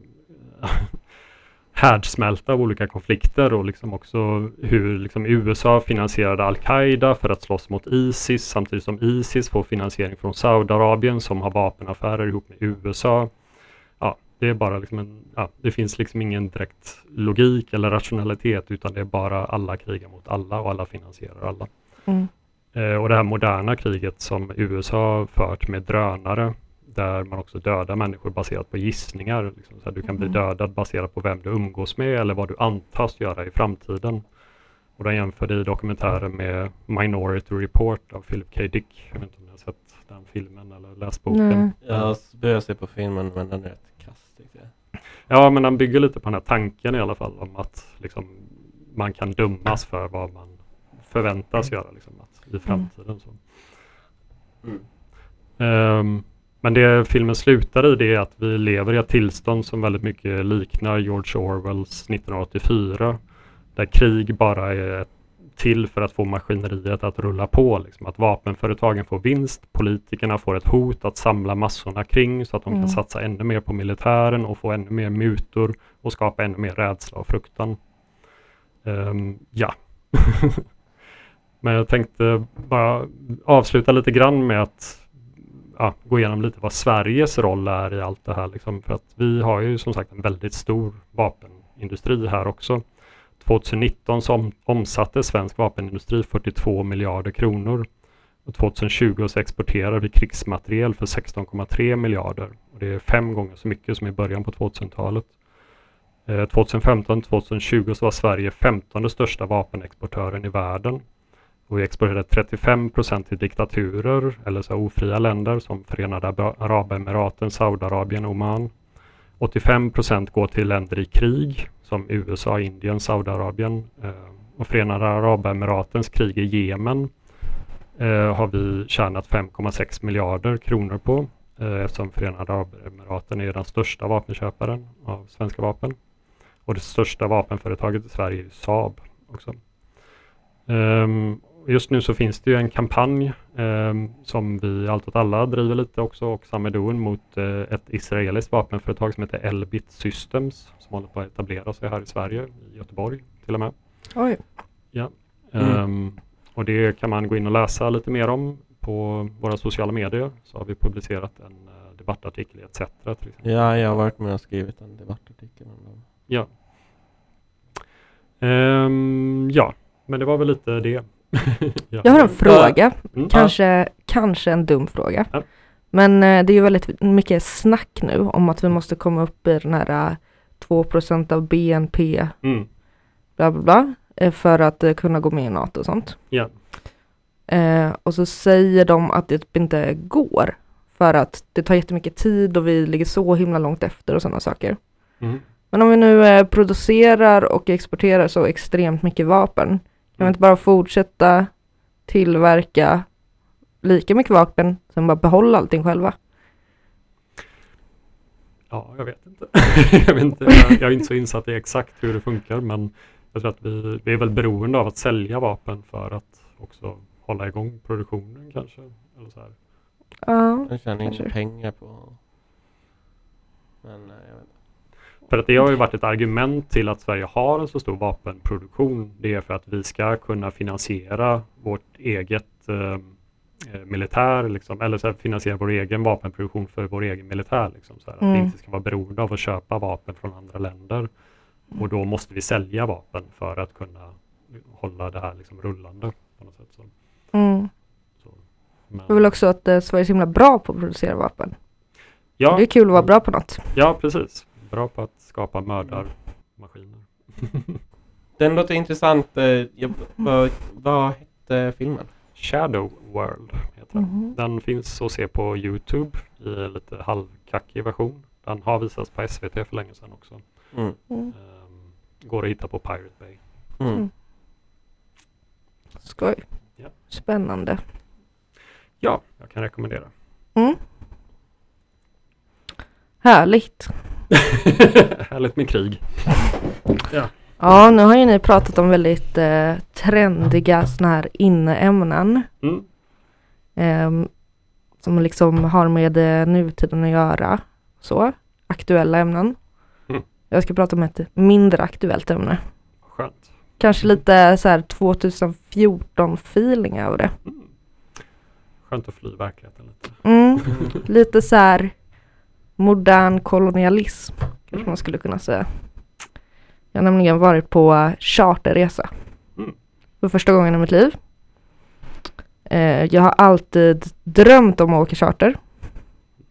härdsmälta av olika konflikter och liksom också hur liksom USA finansierade Al-Qaida för att slåss mot Isis samtidigt som Isis får finansiering från Saudiarabien som har vapenaffärer ihop med USA. Ja, det är bara liksom en, ja, det finns liksom ingen direkt logik eller rationalitet utan det är bara alla krigar mot alla och alla finansierar alla. Mm. Eh, och det här moderna kriget som USA har fört med drönare där man också dödar människor baserat på gissningar. Liksom så här, du kan bli Mm. dödad baserat på vem du umgås med eller vad du antas göra i framtiden. Och de jämförde i dokumentären med Minority Report av Philip K. Dick. Jag vet inte om ni har sett den filmen eller läst boken. Nej. Jag börjat se på filmen men den är rätt kass tyckte jag. Ja, men han bygger lite på den här tanken i alla fall om att liksom, man kan dömas för vad man förväntas göra liksom, att, i framtiden. Så. Mm. Ehm, men det filmen slutar i det är att vi lever i ett tillstånd som väldigt mycket liknar George Orwells 1984. Där krig bara är till för att få maskineriet att rulla på. Liksom. Att vapenföretagen får vinst, politikerna får ett hot att samla massorna kring så att de Mm. kan satsa ännu mer på militären och få ännu mer mutor och skapa ännu mer rädsla och fruktan. Ehm, ja. Men jag tänkte bara avsluta lite grann med att ja, gå igenom lite vad Sveriges roll är i allt det här. Liksom. För att vi har ju som sagt en väldigt stor vapenindustri här också. 2019 så om, omsatte svensk vapenindustri 42 miljarder kronor. Och 2020 så exporterar vi krigsmateriel för 16,3 miljarder. Och det är fem gånger så mycket som i början på 2000-talet. Eh, 2015-2020 så var Sverige 15 största vapenexportören i världen. Och vi exporterade 35 procent till diktaturer eller så ofria länder som Förenade Arabemiraten, Saudiarabien, Oman. 85 procent går till länder i krig som USA, Indien, Saudiarabien eh, och Förenade Arabemiratens krig i Jemen eh, har vi tjänat 5,6 miljarder kronor på eh, eftersom Förenade Arabemiraten är den största vapenköparen av svenska vapen. Och det största vapenföretaget i Sverige är Saab också. Um, just nu så finns det ju en kampanj ehm, som vi Allt åt alla driver lite också och Samedoen mot eh, ett israeliskt vapenföretag som heter Elbit Systems som håller på att etablera sig här i Sverige, i Göteborg till och med. Oj. Ja. Mm. Ehm, och det kan man gå in och läsa lite mer om på våra sociala medier. Så har vi publicerat en eh, debattartikel i ETC. Till exempel. Ja, jag har varit med och skrivit en debattartikel om dem. Ja. Ehm, ja, men det var väl lite det. Ja. Jag har en fråga, Mm. kanske, kanske en dum fråga. Ja. Men eh, det är ju väldigt mycket snack nu om att vi måste komma upp i den här eh, 2% av BNP, Mm. bla bla bla, eh, för att eh, kunna gå med i NATO och sånt. Ja. Eh, och så säger de att det typ inte går för att det tar jättemycket tid och vi ligger så himla långt efter och sådana saker. Mm. Men om vi nu eh, producerar och exporterar så extremt mycket vapen, kan vi inte bara fortsätta tillverka lika mycket vapen, sen bara behålla allting själva? Ja, jag vet inte. jag, vet inte jag, jag är inte så insatt i exakt hur det funkar men jag tror att vi, vi är väl beroende av att sälja vapen för att också hålla igång produktionen kanske. Eller så här. Ja, Jag tjänar in Kanske. pengar på... Men jag vet inte. För att det har ju varit ett argument till att Sverige har en så stor vapenproduktion. Det är för att vi ska kunna finansiera vårt eget eh, eh, militär, liksom, eller så här, finansiera vår egen vapenproduktion för vår egen militär. Liksom, så här, Att Mm. vi inte ska vara beroende av att köpa vapen från andra länder. Och då måste vi sälja vapen för att kunna hålla det här liksom rullande. På något sätt. Så, mm. så. Men, Jag vill också att eh, Sverige är så himla bra på att producera vapen. ja, Det är kul att vara bra på något. ja, precis. Bra på att skapa mördarmaskiner. Den låter intressant. eh, Jag, vad, vad hette filmen? Shadow World heter den. Mhm. Den finns att se på Youtube i lite halvkackig version. Den har visats på SVT för länge sedan också. Mm. Mm. Ehm, går att hitta på Pirate Bay. Mm. Mm. Skoj. Ja. Spännande. Ja, jag kan rekommendera. Mm. Härligt. Härligt med krig. Ja, nu har ju ni pratat om väldigt eh, trendiga sådana här inneämnen. Mm. ehm, som liksom har med eh, nutiden att göra. Så, aktuella ämnen. Mm. Jag ska prata om ett mindre aktuellt ämne. Skönt. Kanske lite så här 2014 feeling över det. Mm. Skönt att fly verkligheten lite. Mm. Lite så här modern kolonialism kanske man skulle kunna säga. Jag har nämligen varit på charterresa. Mm. För första gången i mitt liv. Eh, jag har alltid drömt om att åka charter.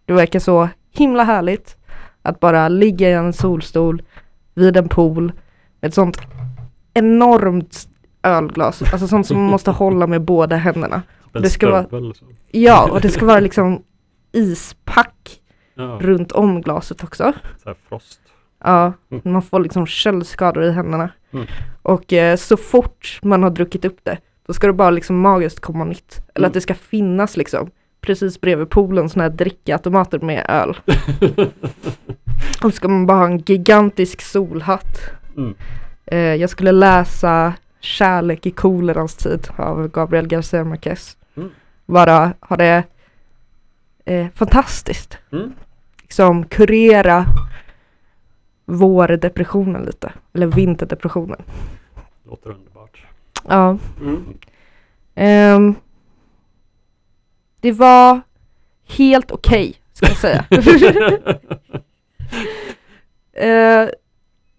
Det verkar så himla härligt att bara ligga i en solstol vid en pool med ett sånt enormt ölglas. Alltså sånt som man måste hålla med båda händerna. Det ska vara- så. Ja, och det ska vara liksom ispack Ja, runt om glaset också. så här frost. Ja, Mm. man får liksom köldskador i händerna. Mm. Och eh, så fort man har druckit upp det, då ska det bara liksom magiskt komma nytt. Eller Mm. att det ska finnas liksom precis bredvid poolen sådana här drickautomater med öl. Och så ska man bara ha en gigantisk solhatt. Mm. Eh, jag skulle läsa Kärlek i kolerans tid av Gabriel Garcia Marquez. Mm. Bara ha det eh, fantastiskt. Liksom kurera vårdepressionen lite. Eller vinterdepressionen. Låter underbart. Ja. Mm. ehm, det var helt okej, ska jag säga. Eh,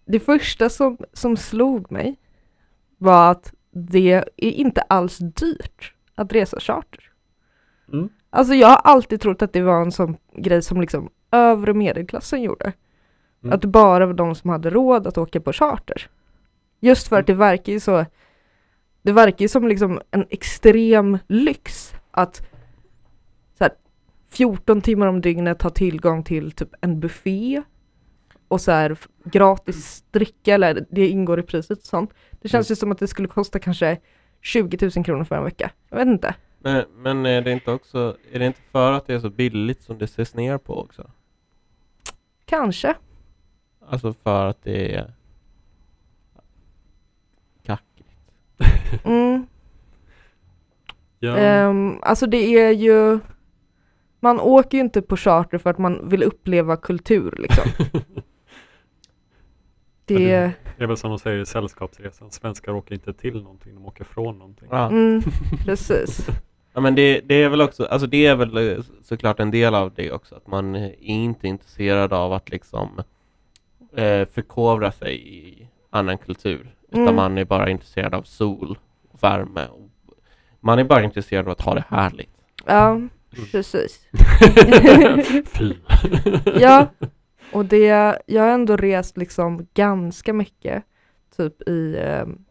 det första som, som slog mig var att det är inte alls dyrt att resa charter. Mm. Alltså jag har alltid trott att det var en sån grej som liksom övre medelklassen gjorde. Mm. Att det bara var de som hade råd att åka på charter. Just för att det verkar ju så, det verkar ju som liksom en extrem lyx att så här, 14 timmar om dygnet ha tillgång till typ en buffé och så här gratis dricka eller det ingår i priset och sånt. Det känns ju som att det skulle kosta kanske 20 000 kronor för en vecka. Jag vet inte. Men, men är det inte också, är det inte för att det är så billigt som det ses ner på också? Kanske. Alltså för att det är kackigt. Mm. Ja. Ehm, alltså det är ju Man åker ju inte på charter för att man vill uppleva kultur liksom. Det, det- Det är väl som de säger i Sällskapsresan, svenskar åker inte till någonting, de åker från någonting. Ja. mm, precis. Ja men det, det är väl också, alltså det är väl eh, såklart en del av det också, att man är inte intresserad av att liksom eh, förkovra sig i annan kultur, utan Mm. man är bara intresserad av sol och värme. Och man är bara intresserad av att ha det härligt. Ja, precis. Fy. Ja, och det, jag har ändå rest liksom ganska mycket, typ i, ehm,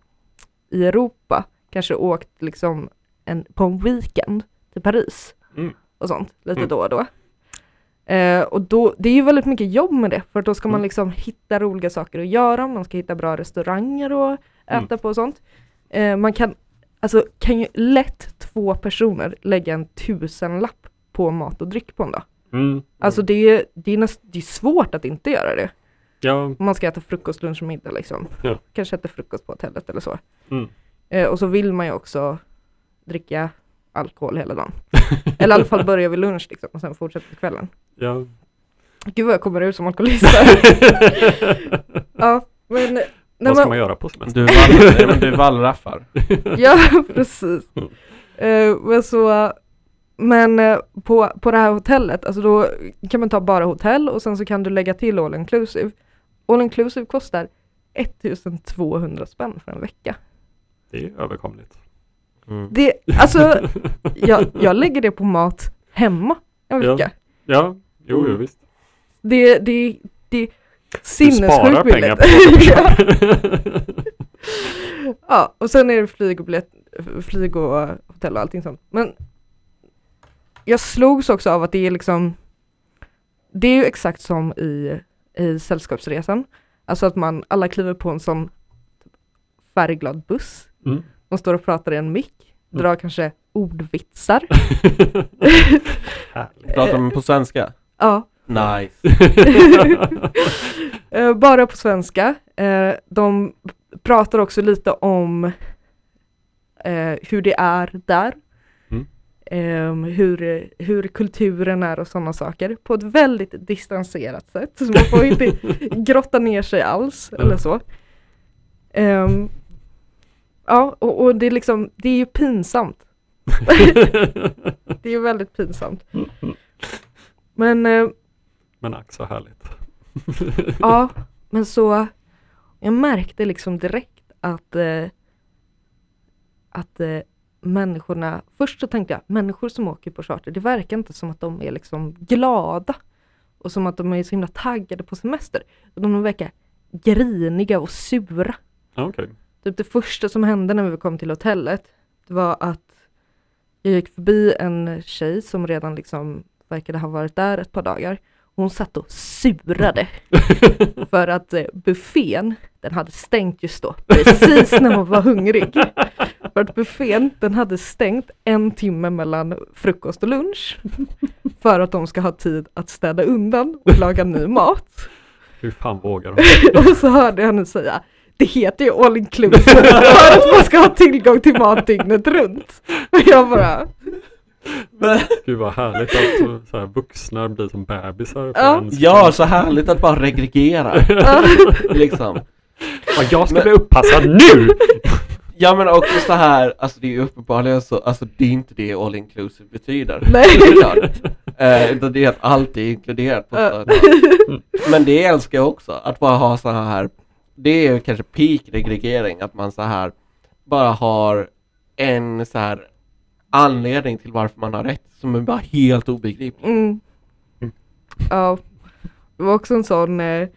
i Europa, kanske åkt liksom en, på en weekend till Paris Mm. och sånt, lite Mm. då och då. Eh, och då, det är ju väldigt mycket jobb med det, för att då ska man Mm. liksom hitta roliga saker att göra, man ska hitta bra restauranger och äta Mm. på och sånt. Eh, man kan, alltså kan ju lätt två personer lägga en tusenlapp på mat och dryck på en dag. Mm. Alltså det är, det, är näst, det är svårt att inte göra det. Ja, man ska äta frukost, lunch och middag liksom. Ja. Kanske äta frukost på hotellet eller så. Mm. Eh, och så vill man ju också dricka alkohol hela dagen. eller i alla fall börja vid lunch liksom och sen fortsätta till kvällen. ja. Gud vad jag kommer ut som alkoholist ja, men... Vad ska man göra på semester? Du, men du wallraffar. ja, precis. Eh, men så, men eh, på, på det här hotellet, alltså då kan man ta bara hotell och sen så kan du lägga till all inclusive. All inclusive kostar 1200 spänn för en vecka. Det är överkomligt. Mm. Det, alltså, jag, jag lägger det på mat hemma en Ja. vecka. Ja, jo, jo Mm. visst. Det, det, det är sinnessjukt billigt. ja. ja, och sen är det flyg och biljett, flyg och hotell och allting sånt. Men jag slogs också av att det är liksom, det är ju exakt som i, i Sällskapsresan. Alltså att man, alla kliver på en sån färgglad buss. Mm. De står och pratar i en mick, Mm. drar kanske ordvitsar. Pratar man på svenska? Ja, Nice. Eh, bara på svenska. Eh, de pratar också lite om eh, hur det är där. Mm. Ehm, hur, hur kulturen är och sådana saker på ett väldigt distanserat sätt. Så man får inte grotta ner sig alls eller så. Ehm, ja, och, och det är liksom, det är ju pinsamt. Det är ju väldigt pinsamt. Men eh, Men ack så härligt. Ja, men så jag märkte liksom direkt att eh, att eh, människorna, först så tänkte jag, människor som åker på charter, det verkar inte som att de är liksom glada och som att de är så himla taggade på semester. De verkar griniga och sura. Okej. Typ det första som hände när vi kom till hotellet, det var att jag gick förbi en tjej som redan liksom verkade ha varit där ett par dagar. Hon satt och surade för att eh, buffén, den hade stängt just då, precis när hon var hungrig. För att buffén, den hade stängt en timme mellan frukost och lunch. För att de ska ha tid att städa undan och laga ny mat. Hur fan vågar de? Och så hörde jag henne säga det heter ju all inclusive för att man ska ha tillgång till mat dygnet runt. Och jag bara, Men, Gud vad härligt att så, här, vuxna blir som bebisar. på Ja. ja, så härligt att bara regregera. liksom. Ja, jag ska Men- bli uppassad nu! Ja men också så här, alltså det är ju uppenbarligen så, alltså det är inte det all inclusive betyder. Nej. Eh, utan det är att allt är inkluderat på Ja. så Men det älskar jag också, att bara ha så här, det är ju kanske peak regregering, att man så här bara har en så här anledning till varför man har rätt som är bara helt obegriplig. mm. Ja, det var också en sån, eh,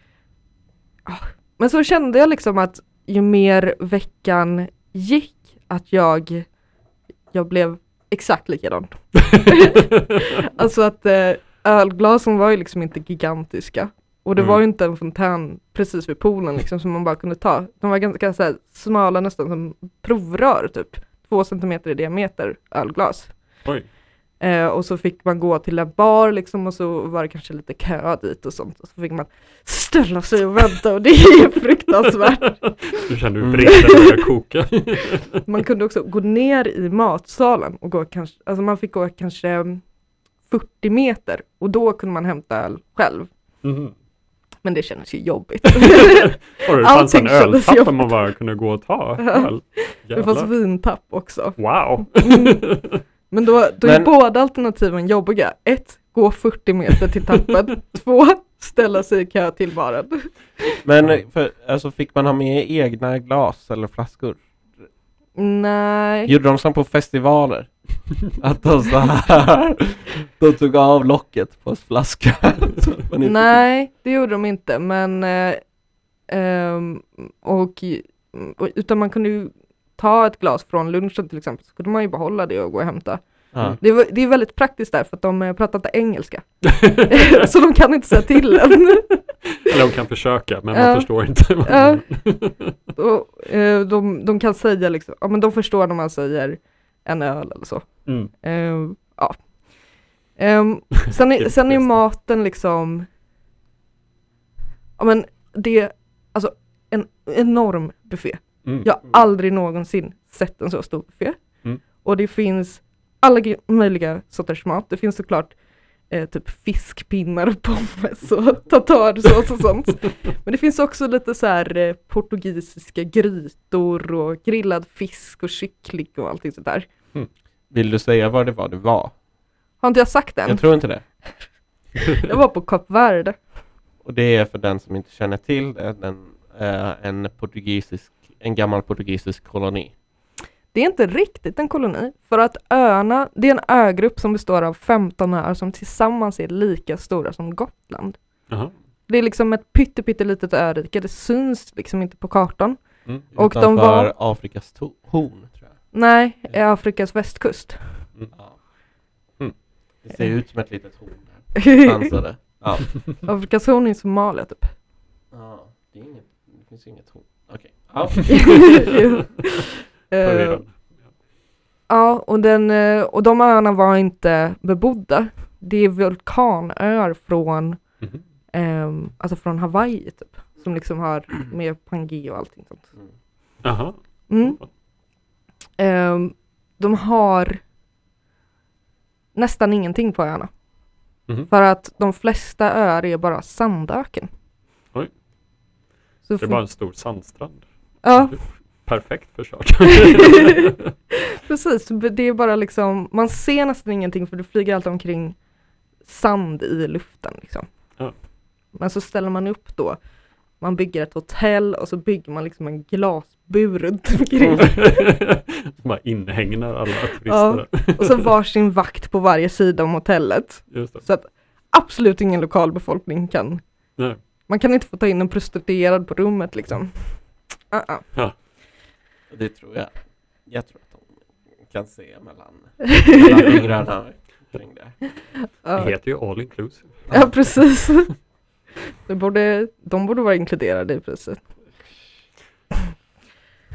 Men så kände jag liksom att ju mer veckan gick att jag, jag blev exakt likadan. alltså att eh, ölglasen var ju liksom inte gigantiska. Och det Mm. var ju inte en fontän precis vid poolen liksom som man bara kunde ta. De var ganska så här, smala nästan som provrör typ. Två centimeter i diameter ölglas. Oj. Eh, och så fick man gå till en bar liksom och så var det kanske lite kö dit och sånt. Och så fick man ställa sig och vänta och det är ju fruktansvärt. Du kände hur Mm. vreten började koka. Man kunde också gå ner i matsalen och gå kanske, alltså man fick gå kanske mm, 40 meter och då kunde man hämta öl själv. Mhm. Men det kändes ju jobbigt. Och det fanns en öltapp där man bara kunde gå och ta Ja. öl. det fanns vintapp också. Wow! Mm. Men då, då är Men- båda alternativen jobbiga. Ett, gå 40 meter till tappen. Två, ställa sig i kö till baren. Men för, alltså, fick man ha med egna glas eller flaskor? Nej. Gjorde de som på festivaler? Att de så här, de tog av locket på flaskan. Nej, det gjorde de inte, men eh, ehm, och, och, utan man kunde ju ta ett glas från lunchen till exempel, så kunde man ju behålla det och gå och hämta. Ja. Det, var, det är väldigt praktiskt där för att de eh, pratar inte engelska. så de kan inte säga till en. Eller de kan försöka, men man förstår inte. vad man- och, eh, de, de kan säga liksom, ja men de förstår när man säger en öl eller så. Mm. Ehm, ja. Ehm, sen, är, sen är maten liksom, ja men det, alltså en enorm buffé. Mm. Jag har aldrig någonsin sett en så stor buffé. Mm. Och det finns alla möjliga sorters mat. Det finns såklart eh, typ fiskpinnar och pommes och tartarsås och sånt. Men det finns också lite så här eh, portugisiska grytor och grillad fisk och kyckling och allting sånt där. Vill du säga vad det var det var? Har inte jag sagt än? Jag tror inte det. Jag var på Kap Verde. Och det är för den som inte känner till det, den, eh, en portugisisk, en gammal portugisisk koloni. Det är inte riktigt en koloni, för att öarna, det är en ögrupp som består av 15 öar som tillsammans är lika stora som Gotland. Jaha. Det är liksom ett pytte, pyttelitet örike, det syns liksom inte på kartan. Mm. Och de var- Afrikas to- horn. Nej, i Afrikas västkust. Ja. Mm. Det ser ut som ett litet horn där. Ja. Afrikas horn är Somalia typ. ja. Det, är inget, det finns inget horn. Okej. Ja. Jo. Eh, Förvirrande. Ja, och, den, eh, och de öarna var inte bebodda. Det är vulkanöar från, Mhm. ehm, alltså från Hawaii typ. Som liksom har med Pangea och allting sånt. Mm. Jaha. Mm. Ehm, de har nästan ingenting på öarna. Mhm. För att de flesta öar är bara sandöken. Oj. Så Det är bara en stor sandstrand. Ja, Perfekt försök. precis. Det är bara liksom, man ser nästan ingenting för det flyger alltid omkring sand i luften liksom. Ja. Men så ställer man upp då, man bygger ett hotell och så bygger man liksom en glasbur runt omkring. bara inhägnar alla turister. Ja. Och så varsin vakt på varje sida om hotellet. Just det. Så att absolut ingen lokalbefolkning kan, Nej. man kan inte få ta in en prostituerad på rummet liksom. Uh-uh. Det tror jag. Jag tror att de kan se mellan, mellan fingrarna kring det. Det Ja. heter ju all inclusive. Ja, precis. Det borde, de borde vara inkluderade i priset.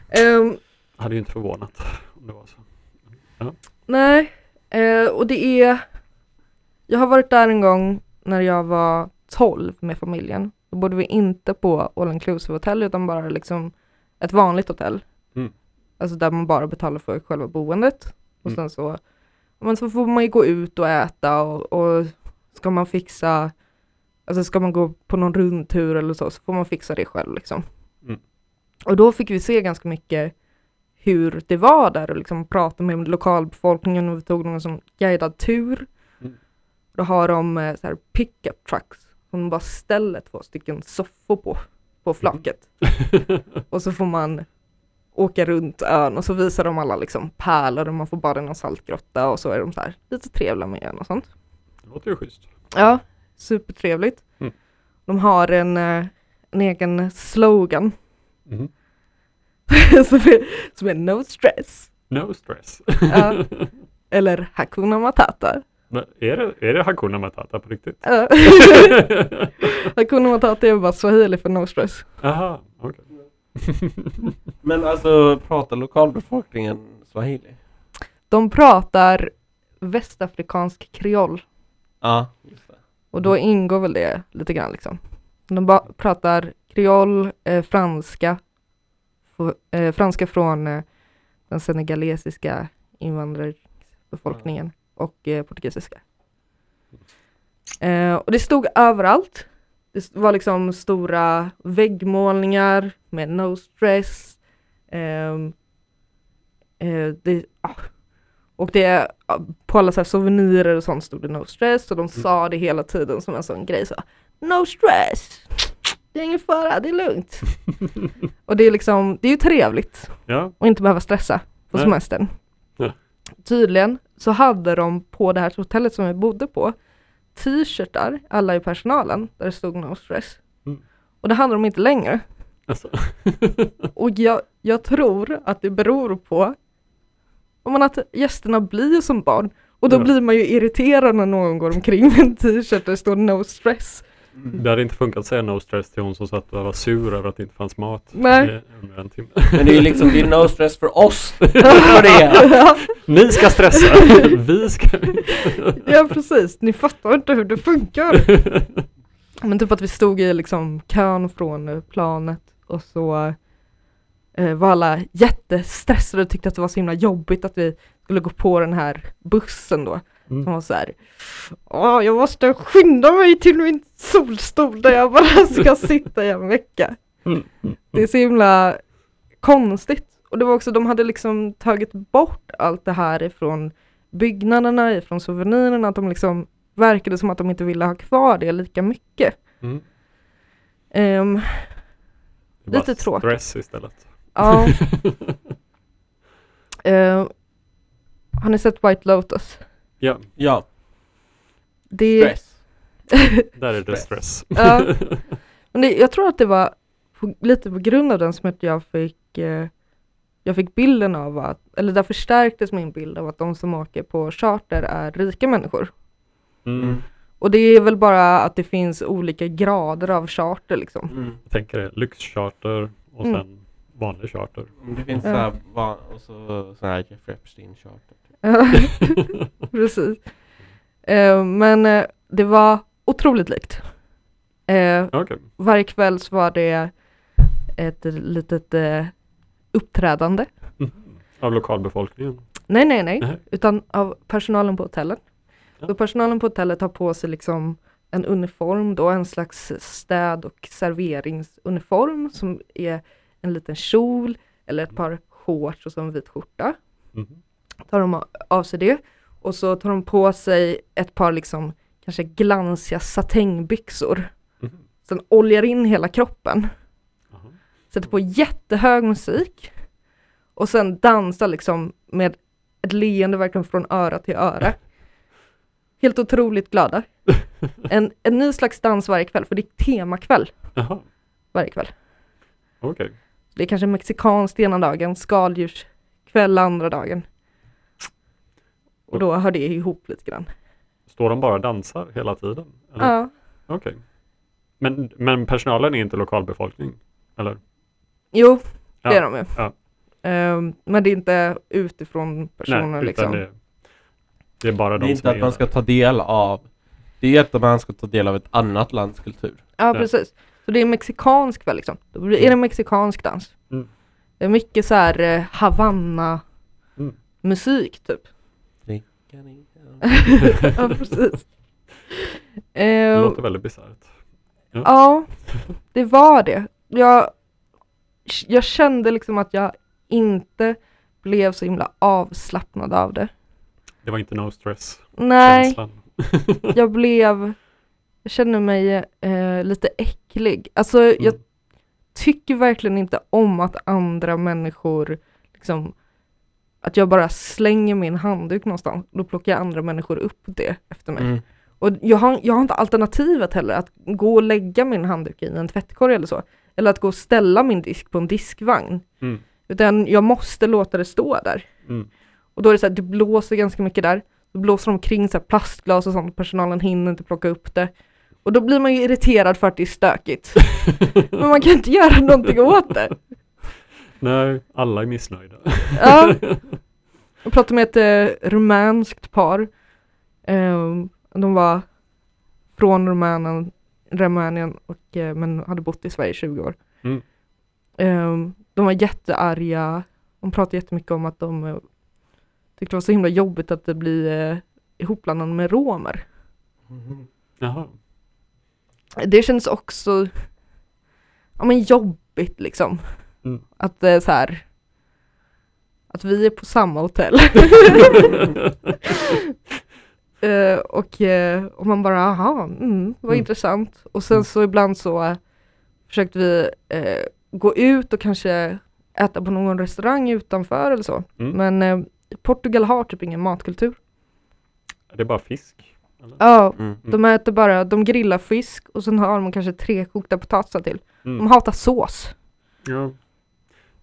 Ehm, Hade ju inte förvånat om det var så. nej, eh, och det är... Jag har varit där en gång när jag var 12 med familjen. Då bodde vi inte på all inclusive hotell utan bara liksom ett vanligt hotell. Mm. Alltså där man bara betalar för själva boendet. Och Mm. sen så, men så får man ju gå ut och äta och, och ska man fixa, alltså ska man gå på någon rundtur eller så, så får man fixa det själv liksom. Mm. Och då fick vi se ganska mycket hur det var där och liksom prata med lokalbefolkningen och vi tog någon sån guidad tur. Mm. Då har de eh, så här pickup trucks som bara ställer två stycken soffor på, på flaket. Och så får man åka runt ön och så visar de alla liksom pärlor och man får bada i någon saltgrotta och så är de så här lite trevliga med ön och sånt. Det låter ju schysst. Ja, supertrevligt. Mm. De har en, eh, en egen slogan Mhm. som, är, som är No stress. No stress. Ja. Eller Hakuna Matata. Men är, det, är det Hakuna Matata på riktigt? Ja. Hakuna Matata är bara swahili för no stress. Jaha, okej. Men alltså pratar lokalbefolkningen swahili? De pratar västafrikansk kreol Ja, just och då ingår väl det lite grann liksom. De pratar kreol, eh, franska, eh, franska från eh, den senegalesiska invandrarbefolkningen och eh, portugisiska. Eh, och det stod överallt. Det var liksom stora väggmålningar med no stress. Ehm, eh, det, ah, och det, på alla så här souvenirer och sånt stod det no stress och de sa det hela tiden som en sån grej. Så, no stress! Det är ingen fara, det är lugnt. och det är liksom, det är ju trevligt Ja, och inte behöva stressa på Nej. semestern. Ja. Tydligen så hade de på det här hotellet som vi bodde på t-shirtar, alla i personalen, där det stod no stress. Mm. Och det hade de inte längre. alltså. Och jag, jag tror att det beror på om man att gästerna blir som barn och då Ja. blir man ju irriterad när någon går omkring med en t-shirt där det står no stress. Det hade inte funkat att säga no stress till hon som satt och var sur över att det inte fanns mat Nej. en timme. Men det är ju liksom, det är no stress för oss. Vad det Ni ska stressa! Vi ska... ja precis, ni fattar inte hur det funkar. Men typ att vi stod i liksom kön från planet och så var alla jättestressade och tyckte att det var så himla jobbigt att vi skulle gå på den här bussen då. Mm. Som var så här, Åh, jag måste skynda mig till min solstol där jag bara ska sitta i en vecka. Mm. Det är så himla konstigt. Och det var också, de hade liksom tagit bort allt det här ifrån byggnaderna, ifrån souvenirerna, att de liksom verkade som att de inte ville ha kvar det lika mycket. Mm. Ehm, Det Lite tråkigt. Stress istället. Ja. Ehm, har ni sett White Lotus? Ja, Ja, Det, stress. där är det Stress. Ja. Men det, jag tror att det var på, lite på grund av den som att jag fick eh, jag fick bilden av att, eller där förstärktes min bild av att de som åker på charter är rika människor. Mm. Och det är väl bara att det finns olika grader av charter liksom. Mm. Jag tänker det, lyxcharter och Mm. Vanlig charter. Det finns Ja. så här, och så här Jeffrey Epstein charter. Typ. Precis. Eh, men eh, det var otroligt likt. Eh, Okej. varje kväll så var det ett litet uppträdande. Mm. Av lokalbefolkningen. Nej, nej, nej, Nej. utan av personalen på hotellet. Ja. Så personalen på hotellet har på sig liksom en uniform då, en slags städ och serveringsuniform som är en liten kjol eller ett par shorts och så en vit skjorta. Mhm. Tar de av sig det och så tar de på sig ett par liksom kanske glansiga satängbyxor. Mhm. Sen oljar in hela kroppen. Jaha. Sätter på jättehög musik och sen dansar liksom med ett leende verkligen från öra till öra. Helt otroligt glada. En, en ny slags dans varje kväll, för det är temakväll Jaha, varje kväll. okej. Det är kanske mexikanskt ena dagen, skaldjurskväll andra dagen. Och då hör det ihop lite grann. Står de bara och dansar hela tiden? Eller? Ja, Okej. Men, men personalen är inte lokalbefolkning? Eller? jo, det Ja, är de ju. ja. Ehm, men det är inte utifrån personer Nej, liksom. utan det, det är bara Det de är som inte att är man ska ta del av Det är att man ska ta del av ett annat lands kultur. Ja, Ja. precis. Så det är mexikansk kväll liksom. Då är det mexikansk dans. Mm. Det är mycket så här eh, Havanna Mm. musik typ. ja, precis. Det Eh, låter väldigt bisarrt. Ja, det var det. Jag, jag kände liksom att jag inte blev så himla avslappnad av det. Det var inte no stress Nej, känslan. jag blev, jag kände mig eh, lite äcklig. Alltså jag Mm. tycker verkligen inte om att andra människor, liksom, att jag bara slänger min handduk någonstans. Då plockar andra människor upp det efter mig. Mm. Och jag har, jag har inte alternativet heller att gå och lägga min handduk i en tvättkorg eller så. Eller att gå och ställa min disk på en diskvagn. Mm. Utan jag måste låta det stå där. Mm. Och då är det så här, det blåser ganska mycket där. Då blåser de omkring så här plastglas och sånt, personalen hinner inte plocka upp det. Och då blir man ju irriterad för att det är stökigt. Men man kan inte göra någonting åt det. Nej, alla är missnöjda. Ja. Jag pratade med ett eh, rumänskt par. Ehm, de var från Rumänien, Rumänien och, eh, men hade bott i Sverige i 20 år. Mm. Ehm, de var jättearga. De pratade jättemycket om att de eh, tyckte det var så himla jobbigt att det blir eh, ihopblandande med romer. Jaha. Det känns också ja, men jobbigt liksom. Mm. Att det är så här att vi är på samma hotell. Eh, och, eh, och man bara, aha, mm, vad Mm. intressant. Och sen Mm. så ibland så eh, försökte vi gå ut och kanske äta på någon restaurang utanför eller så. Mm. Men Portugal har typ ingen matkultur. Det är bara fisk. Eller? Ja, Mm. de äter bara, de grillar fisk och sen har de kanske tre kokta potatisar till. Mm. De hatar sås. Ja.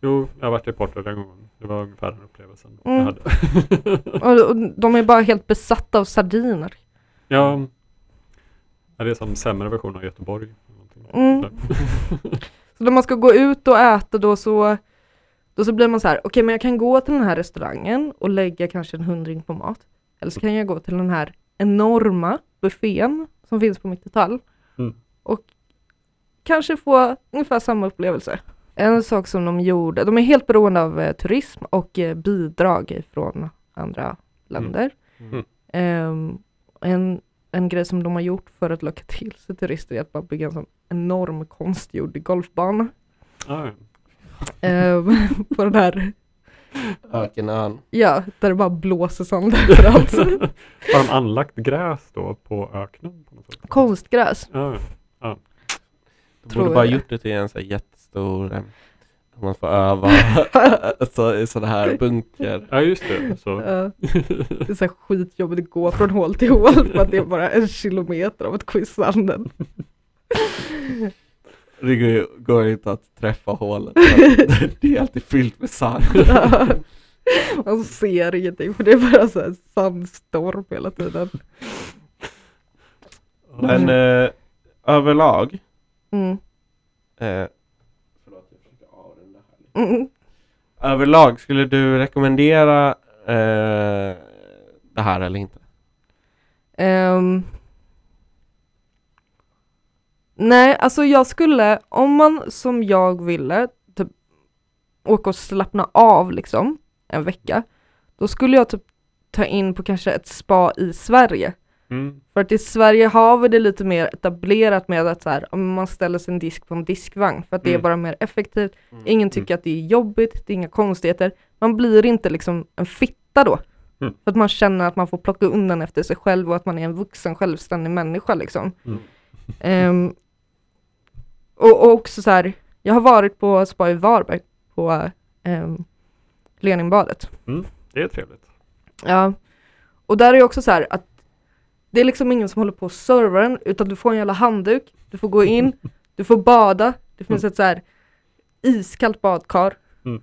Jo, jag har varit i Portugal en gång. Det var ungefär den upplevelsen Mm. jag hade. Och, och de är bara helt besatta av sardiner. ja. det är som sämre version av Göteborg. Mm. Så när man ska gå ut och äta då så, då så blir man så här, okej men jag kan gå till den här restaurangen och lägga kanske en hundring på mat. Eller så kan jag gå till den här enorma buffén som finns på mitt hotell. Mm. Och kanske få ungefär samma upplevelse. En sak som de gjorde, de är helt beroende av eh, turism och eh, bidrag från andra länder. Mm. Ehm, en, en grej som de har gjort för att locka till sig turister är att bara bygga en sån enorm konstgjord golfbana. Ah. Ehm, på den här, Ökenön. ja, där det bara blåser sönder överallt. Har de anlagt gräs då på öknen? På något sätt? Konstgräs. Ja, ja. De Tror borde bara jag. gjort det till en så här jättestor, eh, man får öva så, i sådana här bunker. ja, just det. Så. Ja, det är så här skitjobbigt att gå från hål till hål för att det är bara en kilometer av ett går, ju- går inte att träffa hålet. Det är alltid fyllt med sand. Man ser ingenting för det är bara så här sandstorm hela tiden. Men eh, överlag, Mm. eh, förlåt, jag försöker avrunda här lite. Mm. Överlag, skulle du rekommendera eh, det här eller inte? Ehm. Nej, alltså jag skulle, om man som jag ville typ, åka och slappna av liksom en vecka, då skulle jag typ ta in på kanske ett spa i Sverige. Mm. För att i Sverige har vi det lite mer etablerat med att så här, om man ställer sin disk på en diskvagn för att det är Mm. bara mer effektivt. Ingen tycker att det är jobbigt, det är inga konstigheter. Man blir inte liksom en fitta då. Mm. För att man känner att man får plocka undan efter sig själv och att man är en vuxen självständig människa liksom. Mm. Och, och också så här, jag har varit på spa i Varberg på um, Leninbadet. Det är trevligt. Ja. Och där är det också så här att det är liksom ingen som håller på och servar den utan du får en jävla handduk, du får gå in, du får bada, det finns ett så här iskallt badkar Mm.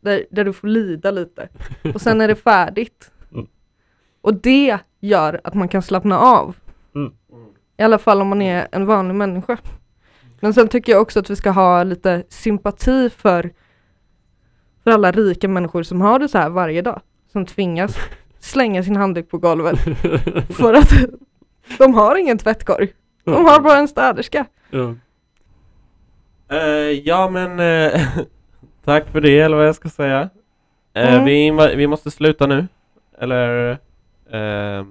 där, där du får lida lite och sen är det färdigt. Mm. Och det gör att man kan slappna av. Mm. I alla fall om man är en vanlig människa. Men sen tycker jag också att vi ska ha lite sympati för, för alla rika människor som har det så här varje dag. Som tvingas slänga sin handduk på golvet för att de har ingen tvättkorg. De har bara en städerska. Ja. Eh, ja men eh, tack för det eller vad jag ska säga. Eh, Mm. vi, vi måste sluta nu. Eller ja.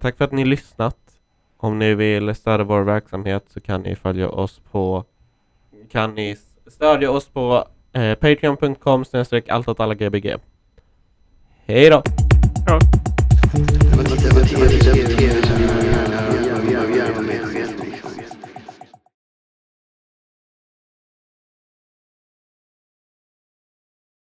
Tack för att ni lyssnat. Om ni vill stödja vår verksamhet så kan ni följa oss på kan ni stödja oss på eh, patreon.com snedstreck allt åt alla gbg. Hej då! Ja.